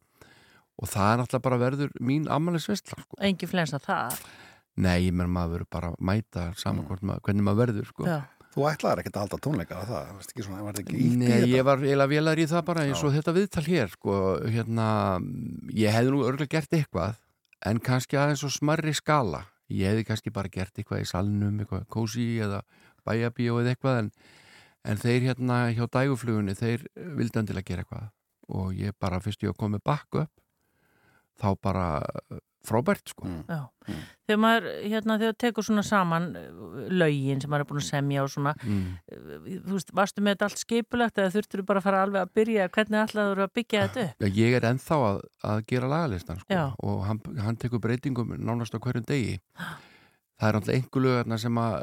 og það er náttúrulega bara verður mín ammælis vestla sko. Engi flensa það. Nei, ég menn maður verður bara að mæta saman maður, hvernig maður verður sko. Já. Þú ætlaðir ekkert að halda tónleika að það, varst ekki svona, var þetta ekki ítt í Nei, þetta? ég var eiginlega vélar í það bara eins og þetta viðtal hér sko, hérna, ég hefði nú örgulega gert eitthvað en kannski aðeins svo smarri skala ég hefði kannski bara gert eitthvað í salnum eitthvað kósi eða bæjabíó eða eitthvað en, en þeir hérna hjá dæguflugunni, þeir vildi endilega gera eitthvað. Og ég bara fyrst ég að koma bakk upp þá bara eh, frábært sko Já. Þegar maður, hérna, þegar tekur svona saman uh, lögin sem maður er búin að semja og svona, Mm. uh, þú veist, varstu með þetta allt skipulegt eða þurftur þú bara að fara alveg að byrja, hvernig ætlaður að byggja þetta upp? Já, ég er ennþá að, að gera lagalistan sko, Já. og hann, hann tekur breytingum nánast á hverjum degi það er alltaf einhver lögarna sem að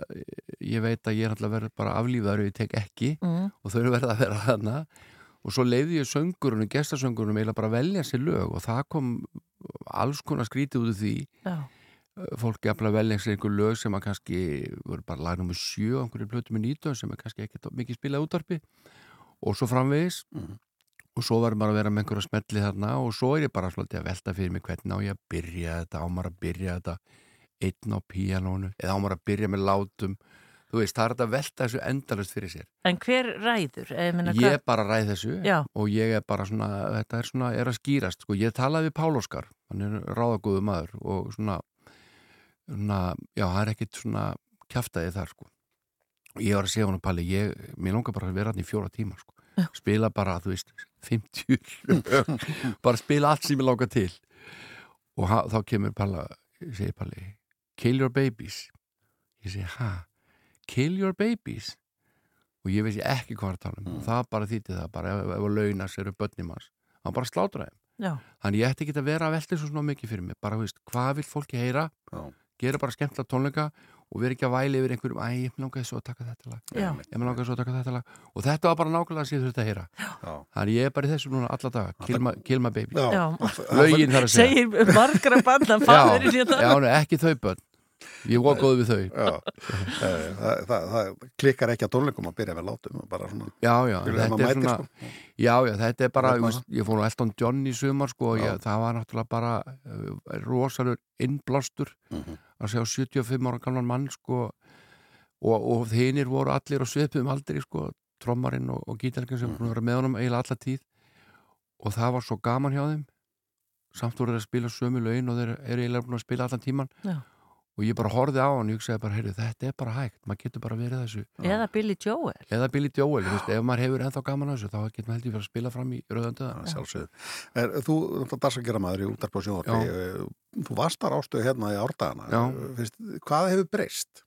ég veit að ég er alltaf verið bara aflífaður og ég tek ekki Mm. og þau eru verið að vera þarna og svo leiði ég söngurunum, gestasöngurunum eiginlega bara velja sér lög og það kom alls konar skrítið út af því. Já. fólk er að velja sér einhver lög sem að kannski voru bara lag nummer sjö á einhverju plötu með nýtöð sem er kannski ekki mikið spilað útvarpi. Og svo framvegis. Og svo var maður að vera með einhverja smelli þarna og svo er ég bara svolítið að velta fyrir mig hvernig á ég að byrja þetta, á maður að byrja þetta einn á píanónu eða á maður að byrja með látum þú veist, það er að velta þessu endalust fyrir sér. En hver ræður? Ég, hvað- bara ræð þessu Já. og ég er bara svona, þetta er svona er að skýrast, sko, ég talaði við Pál Óskar hann er ráðagóðu maður og svona, svona já, það er ekkit svona kjaftaði þar, sko. Ég var að segja hann Palli, ég, mér langar bara að vera hann í fjóra tíma, sko. Spila bara, þú veist, 50 lög, bara spila allt sem ég langar til. Og ha, þá kemur Palla, segir Palli kill your babies. Ég segi, ha, kill your babies. Og ég veist ekki hvað að tala um. Og það bara þýtti það bara ef, ef að launas eru börnum hans hann bara þeim. Já. þannig ég ætti ekki að vera að velta svo svona mikið fyrir mig bara, þú veist, hvað vil fólki heyra? Já. gera bara skemmtilega tónleika og vera ekki að væli yfir einhverjum, æ, ég langaði svo að taka þetta lag. Já. ég langaði svo að taka þetta lag. Og þetta var bara nákvæmlega að sé þetta að heyra. Já. þannig ég er bara í þessu núna alla daga. Kill my, kill my baby. Já. lögin þar að segja. Segir margra banda faðir í já, þetta. já, nei, ekki þau börn ég var góð við þau Já, það, það, það, klikkar ekki að tónleikum að byrja með látum bara svona Já, já, þetta er svona sko. Já, já, þetta er bara, ég, ég fór nú Elton John í sumar sko, ég, það var náttúrulega bara uh, rosalur innblástur Mhm. að sjá 75 ára gamlan mann sko og, og hinnir voru allir á svipum aldrei sko, trommarinn og, og gítarleikin sem mm. vera með honum eiginlega alla tíð og það var svo gaman hjá þeim samt voru þeir að spila sömu lögin og þeir eru eiginlega búin að spila allan tíman Já. Og ég bara horfði á hann og ég hugsaði bara, heyrðu, þetta er bara hægt maður getur bara verið þessu Eða Billy Joel. eða Billy Joel, þú veist, ef maður hefur ennþá gaman að þessu þá getur maður heldur fyrir að spila fram í rauðanduða sjálfsögðu. Er, þú, þetta dagsakera maður í útarp og sjónvarpi, þú varst þar ástöðu hérna í árdagana. Hvað hefur breyst?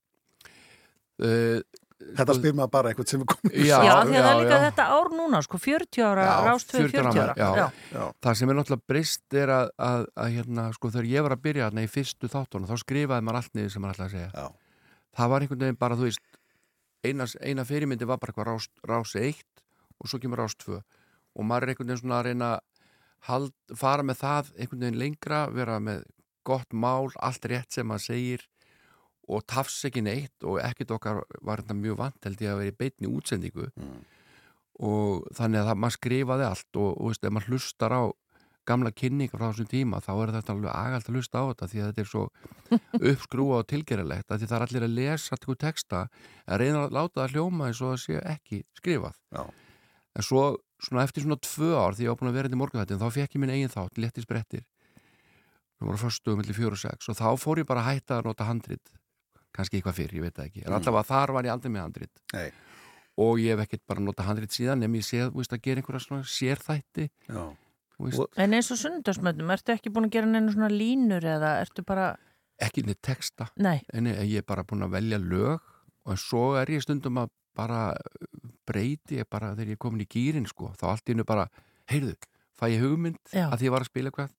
Uh, Þetta spyr maður bara eitthvað sem er komið. í Já, Já, því að það er líka þetta ár núna, sko, 40 ára, rást 2, 40 ára. já. Já. Það sem er náttúrulega breyst er að, að, að hérna, sko, þegar ég var að byrja hérna í fyrstu þáttunum, þá skrifaði maður allt niður sem maður ætlaði að segja. Já. Það var einhvern veginn bara, þú veist, eina, eina fyrirmyndi var bara eitthvað rás, rás 1 og svo kemur rás 2 og maður er einhvern veginn svona að reyna að hald, fara með það einhvern veginn lengra, vera með gott mál, allt rétt sem maður segir og tafs ekki neitt og ekkert okkar var þetta mjög vant held ég að vera í beitni útsendingu. Og þannig að það, maður skrifaði allt og, og veist, ef maður hlustar á gamla kynningar frá þessum tíma þá er þetta alveg agalt að hlusta á þetta því að þetta er svo uppskrúa og tilgerðilegt að því það er allir að lesa eitthvað texta að reyna að láta það hljóma eins og það sé ekki skrifað. Já. en svo svona eftir svona tvö ár því ég var búin að vera hérna í morgunþættin þá fekk ég minn eigin þátt, létti sprettir það voru fyrstu um milli fjóru og sex og þá fór ég bara að hætta að nota handrit kannski eitthvað fyrir, ég veit það ekki. En Mm. allavega þar var ég aldrei með handrit. Nei. og ég hef ekkert bara nota handrit síðan en ég séð, þú veist, að gera einhverja svona sérþætti En eins og sundarsmöndum, ertu ekki búin að gera neina svona línur eða ertu bara, ekki neitt texta. Nei. en ég er bara búin að velja lög. Og en svo er ég stundum að bara breyti ég bara þegar ég er komin í gýrin sko, þá allt í hennu bara heyrðu, fæ ég hugmynd Já. að því ég var að spila eitthvað?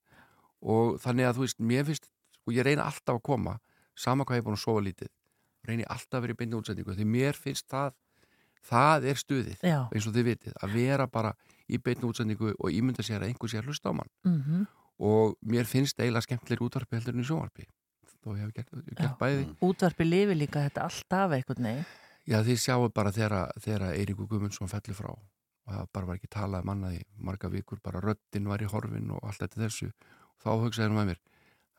Og þannig að þú veist, mér finnst sko, ég reyna alltaf að koma, sama hvað ég er búin að sofa lítið, reyni alltaf að vera í beinni útsendingu því mér finnst það það er stuðið, Já. eins og þið vitið að vera bara í beinni útsendingu og ímynda sér að einhver sé að hlusta á mann Mhm. og mér finnst eiginlega skemmtilegir útvarpi heldur en í sjónvarpi þó ég hef gert, ég hef gert bæði útvarpi lifi líka þetta alltaf eitthvað nei. Já, þið sjáu bara þegar, Eiríkur Guðmundsson fellur frá og það bara var ekki talað mannaði marga vikur, bara röddinn var í horfin og allt þetta þessu og þá hugsaði hann með mér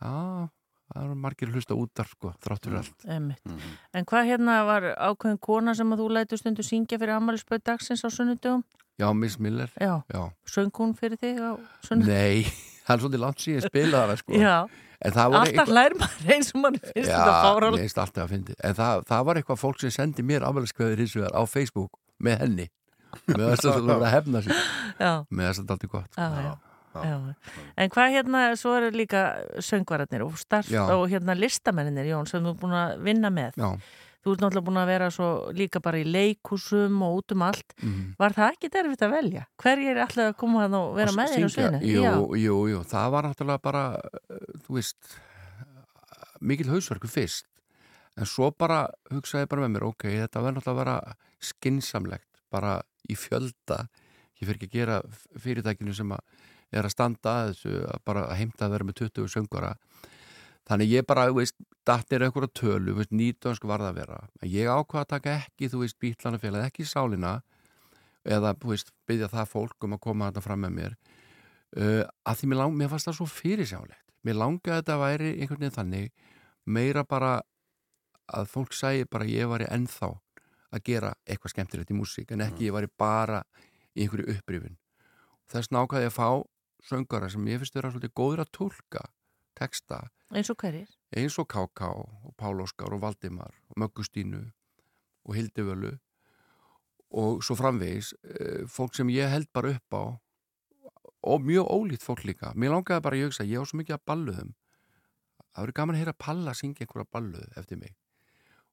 já, það er margir hlusta útar sko, þrátt fyrir allt Einmitt. En hvað hérna var ákveðin kona sem að þú lætu stundu syngja fyrir ammælisböð dagsins á sunnudugum? Já, Miss Miller Já. Já. Söng hún fyrir þig á sunnudugum? Nei, það er svolítið langt síðan ég spilaði hana sko Já. En það var Alltaf hlær maður eins og mann finnst þetta Já, fáral. mér finnst alltaf að fyndi En það, það var eitthvað fólk sem sendi mér afmæliskveður hins vegar á Facebook með henni með þess að það var að hefna sig Já. með þess að þetta er allt gott Já, já. En hvað hérna, svo eru líka söngvararnir og og hérna listamennir, Jón, sem þú er búin að vinna með. Já. Þú ert náttúrulega búin að vera svo líka bara í leikúsum og út um allt. Mhm. Var það ekki derfitt að velja? Hverjir er alltaf að koma að vera Að með þér á sviðinu? Jú, jú, jú, það var náttúrulega bara, uh, þú veist, mikil hausverku fyrst. En svo bara hugsaði bara með mér, ok, þetta verður náttúrulega að vera skinsamlegt, bara í fjölda. Ég fyrir ekki að gera fyrirtækinu sem að er að standa að þessu, að bara heimta að vera með 20 söngvara. Þannig ég bara, veist, dattir einhverja tölu, veist, nýtönsk var það að vera. Ég ákvaða að taka ekki, þú veist, bítlanafélagi, ekki sálina eða þú veist, byggja það fólk um að koma þetta fram með mér uh, að því mér, lang, mér fannst það svo fyrirsjálegt mér langaði að þetta væri einhvern veginn þannig meira bara að fólk sæi bara ég var í ennþá að gera eitthvað skemmtilegt í músík en ekki ég var bara í einhverju upprifin þess nákaði ég að fá söngara sem ég finnst vera svolítið góður að tólka texta Eins og hverjir? eins og K.K. og Pál Óskar og Valdimar og Möggustínu og Hildivölu og svo framvegis eh, fólk sem ég held bara upp á og mjög ólít fólk líka mér langaði bara að ég hugsa, ég á svo mikið að balluðum það verður gaman að heyra Palla syngja einhverja balluð eftir mig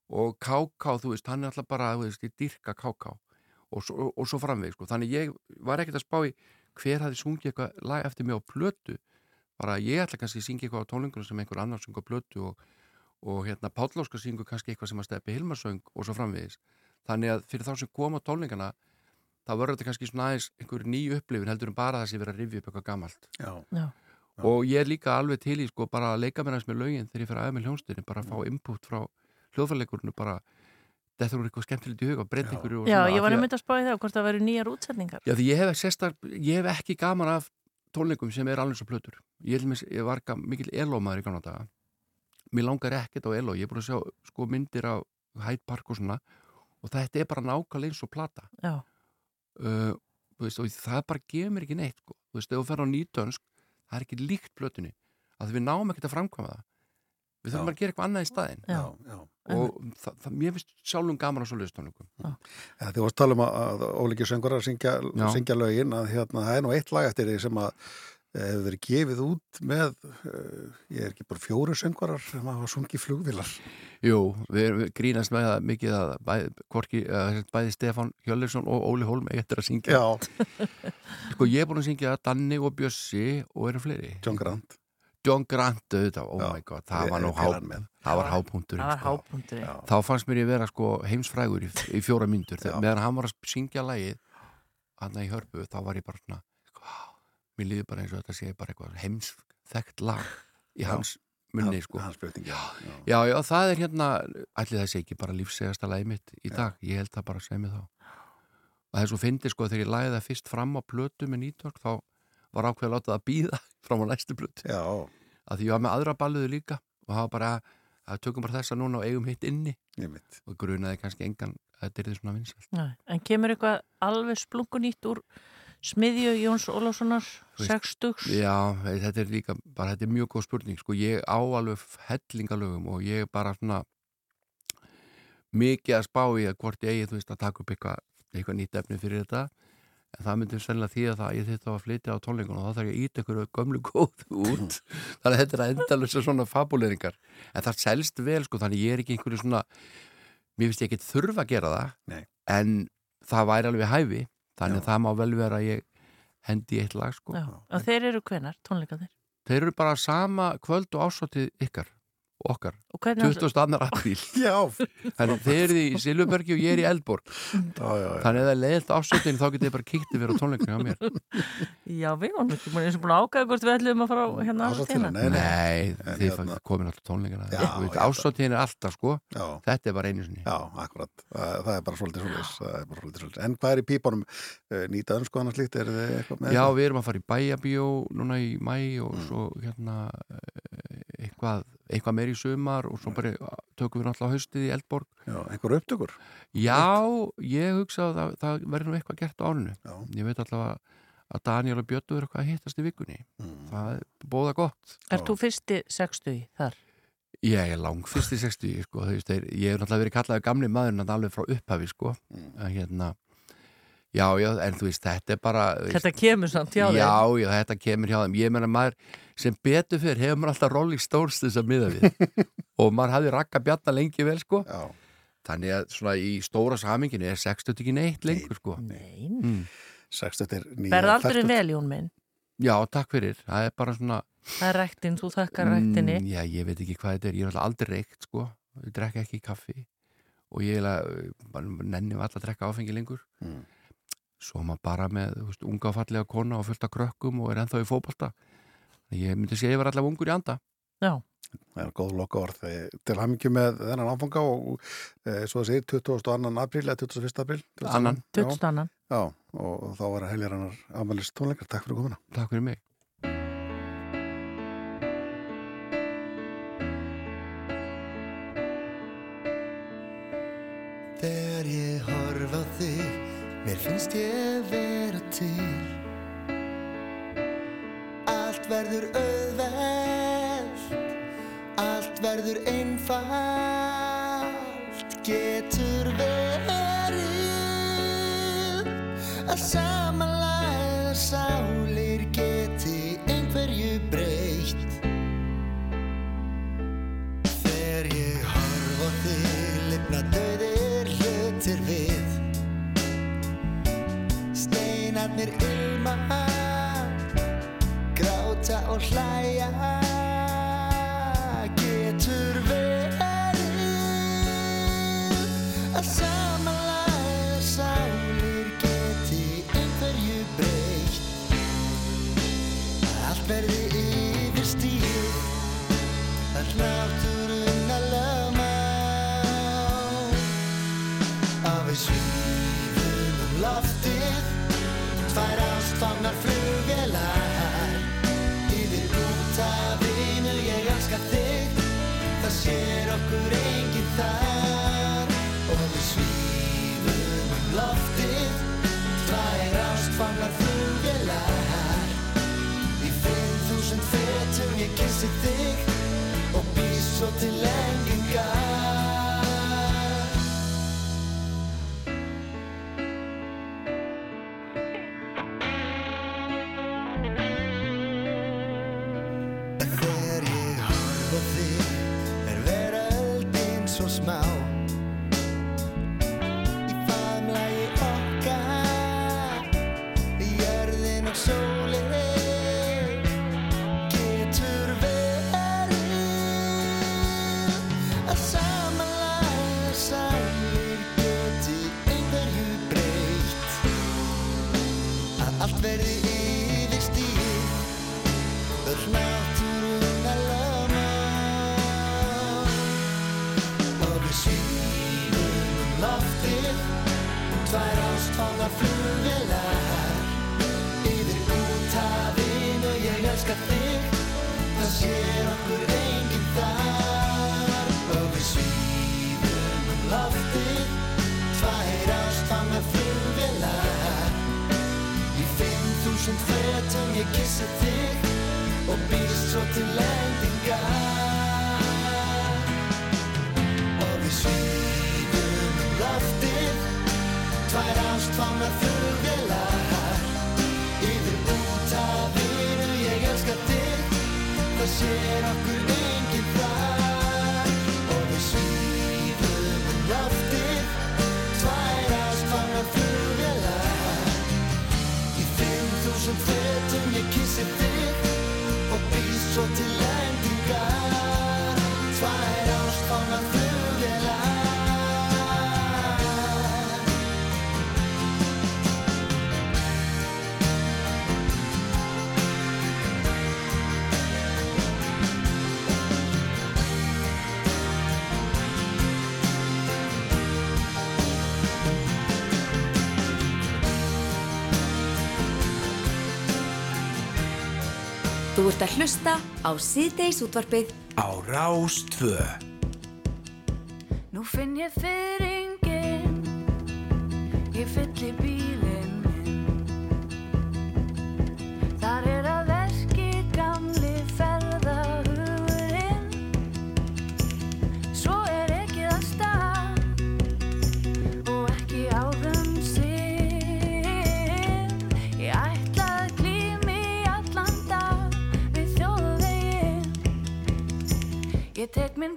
og K.K. þú veist, hann er alltaf bara þú veist, ég dyrka K.K. og svo, og svo framvegis, sko, þannig ég var ekkert að spá í hver hafði sungið eitthvað lag eftir mig á plötu bara ég ætla kannski að syngja eitthvað á tónlingunum sem einhver annar sunga á plötu og, og hérna Pállóska syngur kannski eitthvað sem að steppi Hilmarsöng og svo framvegis þannig að fyrir þá sem koma á tónlingana þá verður þetta kannski svona aðeins einhver ný upplifin heldur en bara þessi verið að rifja upp eitthvað gamalt Já. Já. og ég er líka alveg til í sko bara að leika mér aðeins með lögin þegar ég fer aðeins með hljónstunni bara að fá input frá hljóðfærleikurinu bara þetta voru eitthvað skemmtilegt í huga breytt ykkur og Já, svona, ég af var að- einmitt að spáði það hvort það væri nýjar útsetningar Já, því ég hef, sestar, ég hef ekki gaman af tónleikum sem er alveg svo plötur. Ég, ég var mikil elómaður í gamla daga. Mér langar ekkert á eló. Ég er búin að sjá sko, myndir af Hyde Park og svona og þetta er bara nákvæmlega eins og plata. Já. Uh, þú veist, og það bara gefur mér ekki neitt. Sko. Þú veist, ef þú fer á nýtönsk, það er ekki líkt plötunni. Að við náum ekkert að framkvæma það. Við þurfum að gera eitthvað annað í staðinn. Já, já. Og það, það, mér finnst sjálfum gaman á svo liðstónleikum. Ja, þið varst að tala um að, að ólíkir söngurar syngja, syngja lögin að hérna, það er nú eitt lag eftir því sem að eh, hefur verið gefið út með uh, ég er ekki bara fjóru söngurar sem hafa sungið flugvilar Jú, við, við grínast með það mikið að bæði, hvorki, uh, bæði Stefán Hjörleifsson og Óli Hólm eittir að syngja Já. Sko ég er búin að syngja Danni og Bjössi og eru fleiri John Grant John Grant, auðvitað, oh Já. my god það var nú við há, erum með. það var hápunkturinn Það var sko. Þá fannst mér ég vera sko heimsfrægur í, í fjóra myndur Já. meðan hann var að syngja lagið hann í hörpu, þá var ég bara svona sko, mér líður bara eins og þetta sé bara eitthvað heimsþekkt lag í Já. hans munni Hans- sko hans já. já, já, það er hérna allir það sé ekki bara lífsegasta lagið mitt í dag, ég held það bara að segja mig þá og er svo fyndið sko þegar ég lagði það fyrst fram á plötu með nýtvork þá var ákveð að láta það býða fram á næstu plötu já. Að því ég var með aðra balluðu líka og var bara að tökum bara þessa núna og eigum hitt inni. Og grunaði kannski engan að þetta er því svona vinsælt. Nei, en kemur eitthvað alveg splungunýtt úr smiðju Jóns Veist, sextugs Já, þetta er líka, bara þetta er mjög góð spurning sko, ég á alveg hellingalögum og ég er bara svona mikið að spá í að hvort ég eigi, þú veist, að taka upp eitthvað eitthvað nýtt efni fyrir þetta en það myndir sennilega því að það, ég þitt að flytja á tónleikunum og þá þarf ég að íta einhverju gömlu góð út. Þannig að þetta er endalus svona fabuleringar en það selst vel sko, þannig ég er ekki einhverju svona mér finnst ég ekki þurfa að gera það Nei. en það væri alveg hæfi. Þannig að það má vel vera að ég hendi eitt lag sko. Já, og þeir eru hvenar, tónleikandir? Þeir eru bara sama kvöld og ásótið ykkar okkar, Og hvernig- 22. apríl. Já. Þannig þeir eru í Silvurbergi og ég er í Eldborg. Já, já, já. Þannig að það er leiðilt ásótið þá getið þið bara yfir á tónleikinu á mér. Já, við vorum ekki búin eins og búin að ákvæða hvort við ætlum að fara á hérna ásóttíðina. Nei, En þið hérna- komin alltaf tónleikina Ásótiðin er alltaf sko. Já. Þetta er bara einu sinni. Já, akkurat, það, það er bara svolítið svolítið, er. En hvað er í pípunum? Eh, Nýta önsku annars líkt, er þið eitthvað með Já, við erum að fara í bæjabíó núna í mæ og svo hérna eh, eitthvað, eitthvað meir í sumar og svo bara tökum við náttúrulega haustið í Eldborg Já, einhver upptökur? Já, ég hugsa að það, það verður nú eitthvað gert á Já. Ég veit allavega að Daniel og Björn eru eitthvað að hittast í vikunni Mm. Það er bóða gott Ert þú fyrsti sextugi þar? Ég er lang fyrst í 60 sko, þú veist, þeir, ég hef náttúrulega verið kallaði gamli maður en alveg frá upphafi sko. Mm. að hérna Já, já, en þú veist, þetta er bara Þetta veist, kemur samt hjá þeim. Já, já, þetta kemur hjá þeim Ég meina maður sem betur fyrir hefur maður alltaf Rolling Stones þess að miða við. Og maður hafði rakka bjarna lengi vel sko. Já. Þannig að svona í stóra saminginu er 60 ekki neitt lengur sko. Nei. Mm. 60 er nýja Berð aldrei vel, Jón minn. Já, takk fyrir, það er bara svona Það er ræktin, þú þakkar ræktinni. Mm, Já, ég veit ekki hvað þetta er, ég er alltaf aldrei reykt sko, ég drekka ekki kaffi. Og ég er að nenni alltaf að drekka áfengi lengur. Mm. svo maður bara með þú veist, unga og fallega kona og fullt af krökkum og er ennþá í fótbolta ég myndi segja að ég var allavega ungur í anda Já Það er góð loka orð til hamingi með þennan áfanga og e, svo að segja 22. apríl eða 21. apríl 22. Já, og þá var að helgjara hannar afmælist tónleikar. Takk fyrir komuna Takk fyrir mig Þegar ég horfa þig mér finnst ég vera til Allt verður auðveld, allt verður einfalt, getur verið að samanlæða sá. Þú ert að hlusta á síðdeis útvarfið á Rástvö. Nú finn ég fyrir enginn, ég fyll í bíl. You take me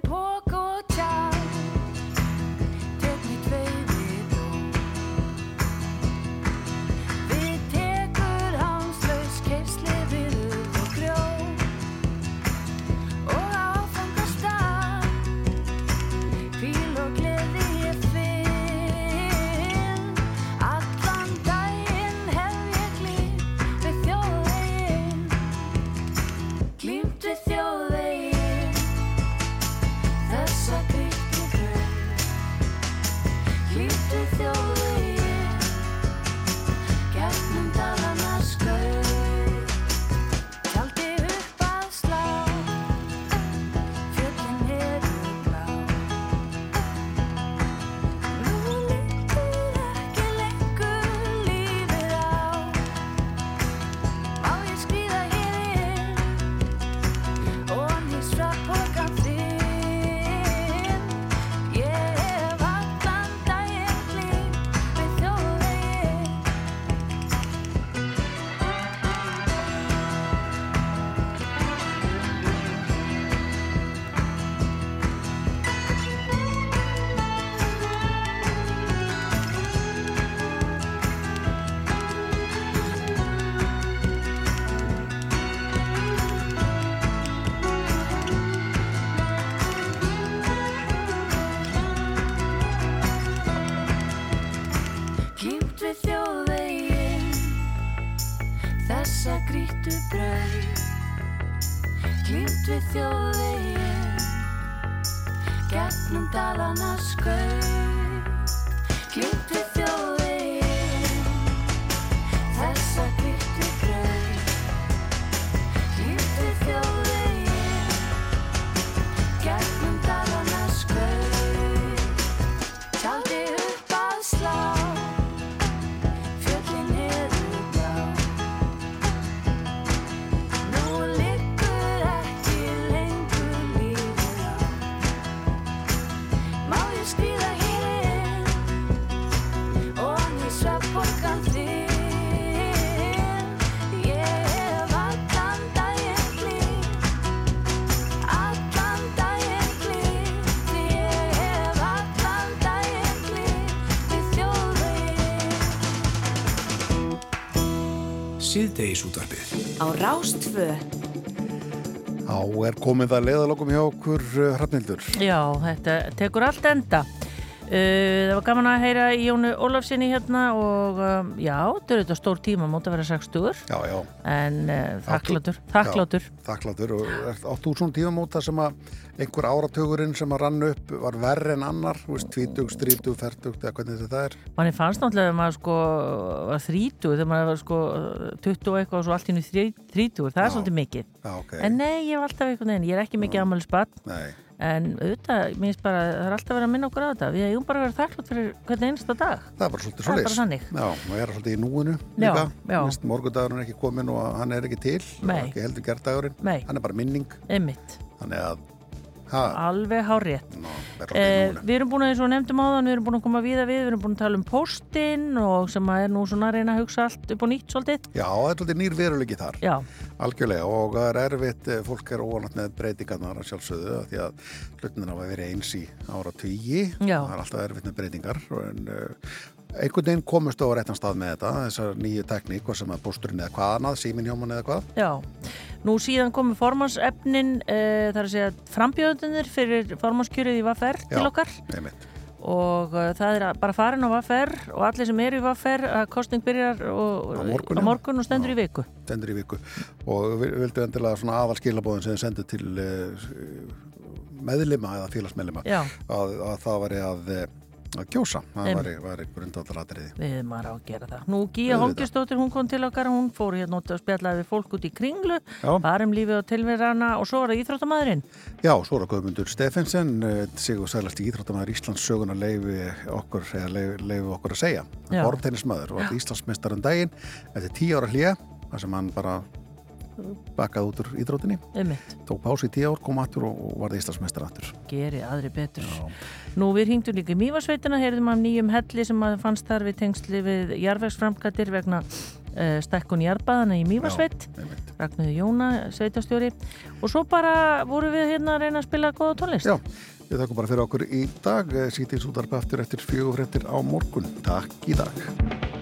Síðdegisútvarpið Á Rástvö Á er komið það leiðalokum hjá okkur uh, Hrafnildur. Já, þetta tekur allt enda. Uh, það var gaman að heyra í Jónu Ólafsinni hérna og um, já, þetta er þetta stór tíma, móta að vera 60 Já, já. en þakklátur, þakklátur. Já, þakklátur og er- átt þú svona tímamóta sem að einhver áratugurinn sem að rann upp var verri en annar, þú veist, 20, 30, 40 eða hvernig þetta er. Manni fannst náttúrulega að maður sko var 30 þegar maður var sko 20 og eitthvað og svo allt í nú 30, það er svolítið mikið. Já, ok. En nei, ég hef alltaf einhvern veginn, ég er ekki mikið ammæli spatt. Nei. En auðvitað, mér finnst bara, það er alltaf verið að minna okkur á þetta. Við hefum bara verið þakklátt fyrir hvern einasta dag. Það er bara svolítið Það er þannig. Já, og er svolítið í núinu morgundagurinn er ekki kominn og hann er ekki til. Nei. Og ekki heldur gerðdagurinn. Hann er bara minning. Einmitt. Þannig að, ha, Alveg hár rétt. í Eh, við erum búin að, eins og nefndum áðan, við erum búin að koma víða við, við erum búin að tala um póstinn og sem að er nú svona að reyna að hugsa allt upp á nýtt svolítið. Já, það er nýr veruleiki þar. Já. Algjörlega og það er erfitt, eh, fólk er óanætt með breytingarnar að sjálfsögðu því að hlutin hafa verið eins í ára tugi. Það er alltaf erfitt með breytingar en uh, einhvern veginn komust á réttan stað með þetta, þessar nýju tekník, hvað sem að bústurinn eða hvað annað, mann eða hvað. Já, nú síðan komu formansefnin, uh, það er að segja frambjöðunir fyrir formannskjörið í Vaffer til okkar einmitt. og uh, það er bara farin á Vaffer og allir sem eru í Vaffer að kostning byrjar og, Á morgun, á já. morgun og stendur í viku. Stendur í viku og við vildu endilega svona aðal skilabóðin sem sendu til uh, meðlima eða félagsmeðlima Já. að, að það væri að, eh, að kjósa, það Einmitt. væri, væri grundvallaratriði. Við á að gera það. Nú Gíja Auðvitað. Holgistóttir, hún kom til okkar, hún fór hérna út og spjallaði við fólk út í kringlu, Já. bara um lífið og tilverana og svo var það íþróttamæðurinn. Já, svo er það Guðmundur Stefensen, Sigur Sælast Íþróttamæður Íslands söguna leifi okkur, leifi, okkur að segja. Já. Bortennismæður og Íslandsmeistar um daginn eftir tíu ára hlýja, þar sem hann bara bakkaði út úr íþrótinni. Einmitt. Tók pási í tíu ár, kom aftur og, og varði Íslandsmeistar aftur. Geri aðri betur. Nú við hringdum líka í Mývarsveitina, heyrðum af nýjum helli sem að fannst þar við tengsli við jarðvegsframkvættir vegna uh, stekkun jarðbaðana í Mývarsveit. Ragnuði Jóna, sveitastjóri. Og svo bara voru við hérna að reyna að spila góða tónlist. Já, við þakkum bara fyrir okkur í dag. Sýtins útarpa aftur eftir fjögufréttir á morgun. Takk í dag.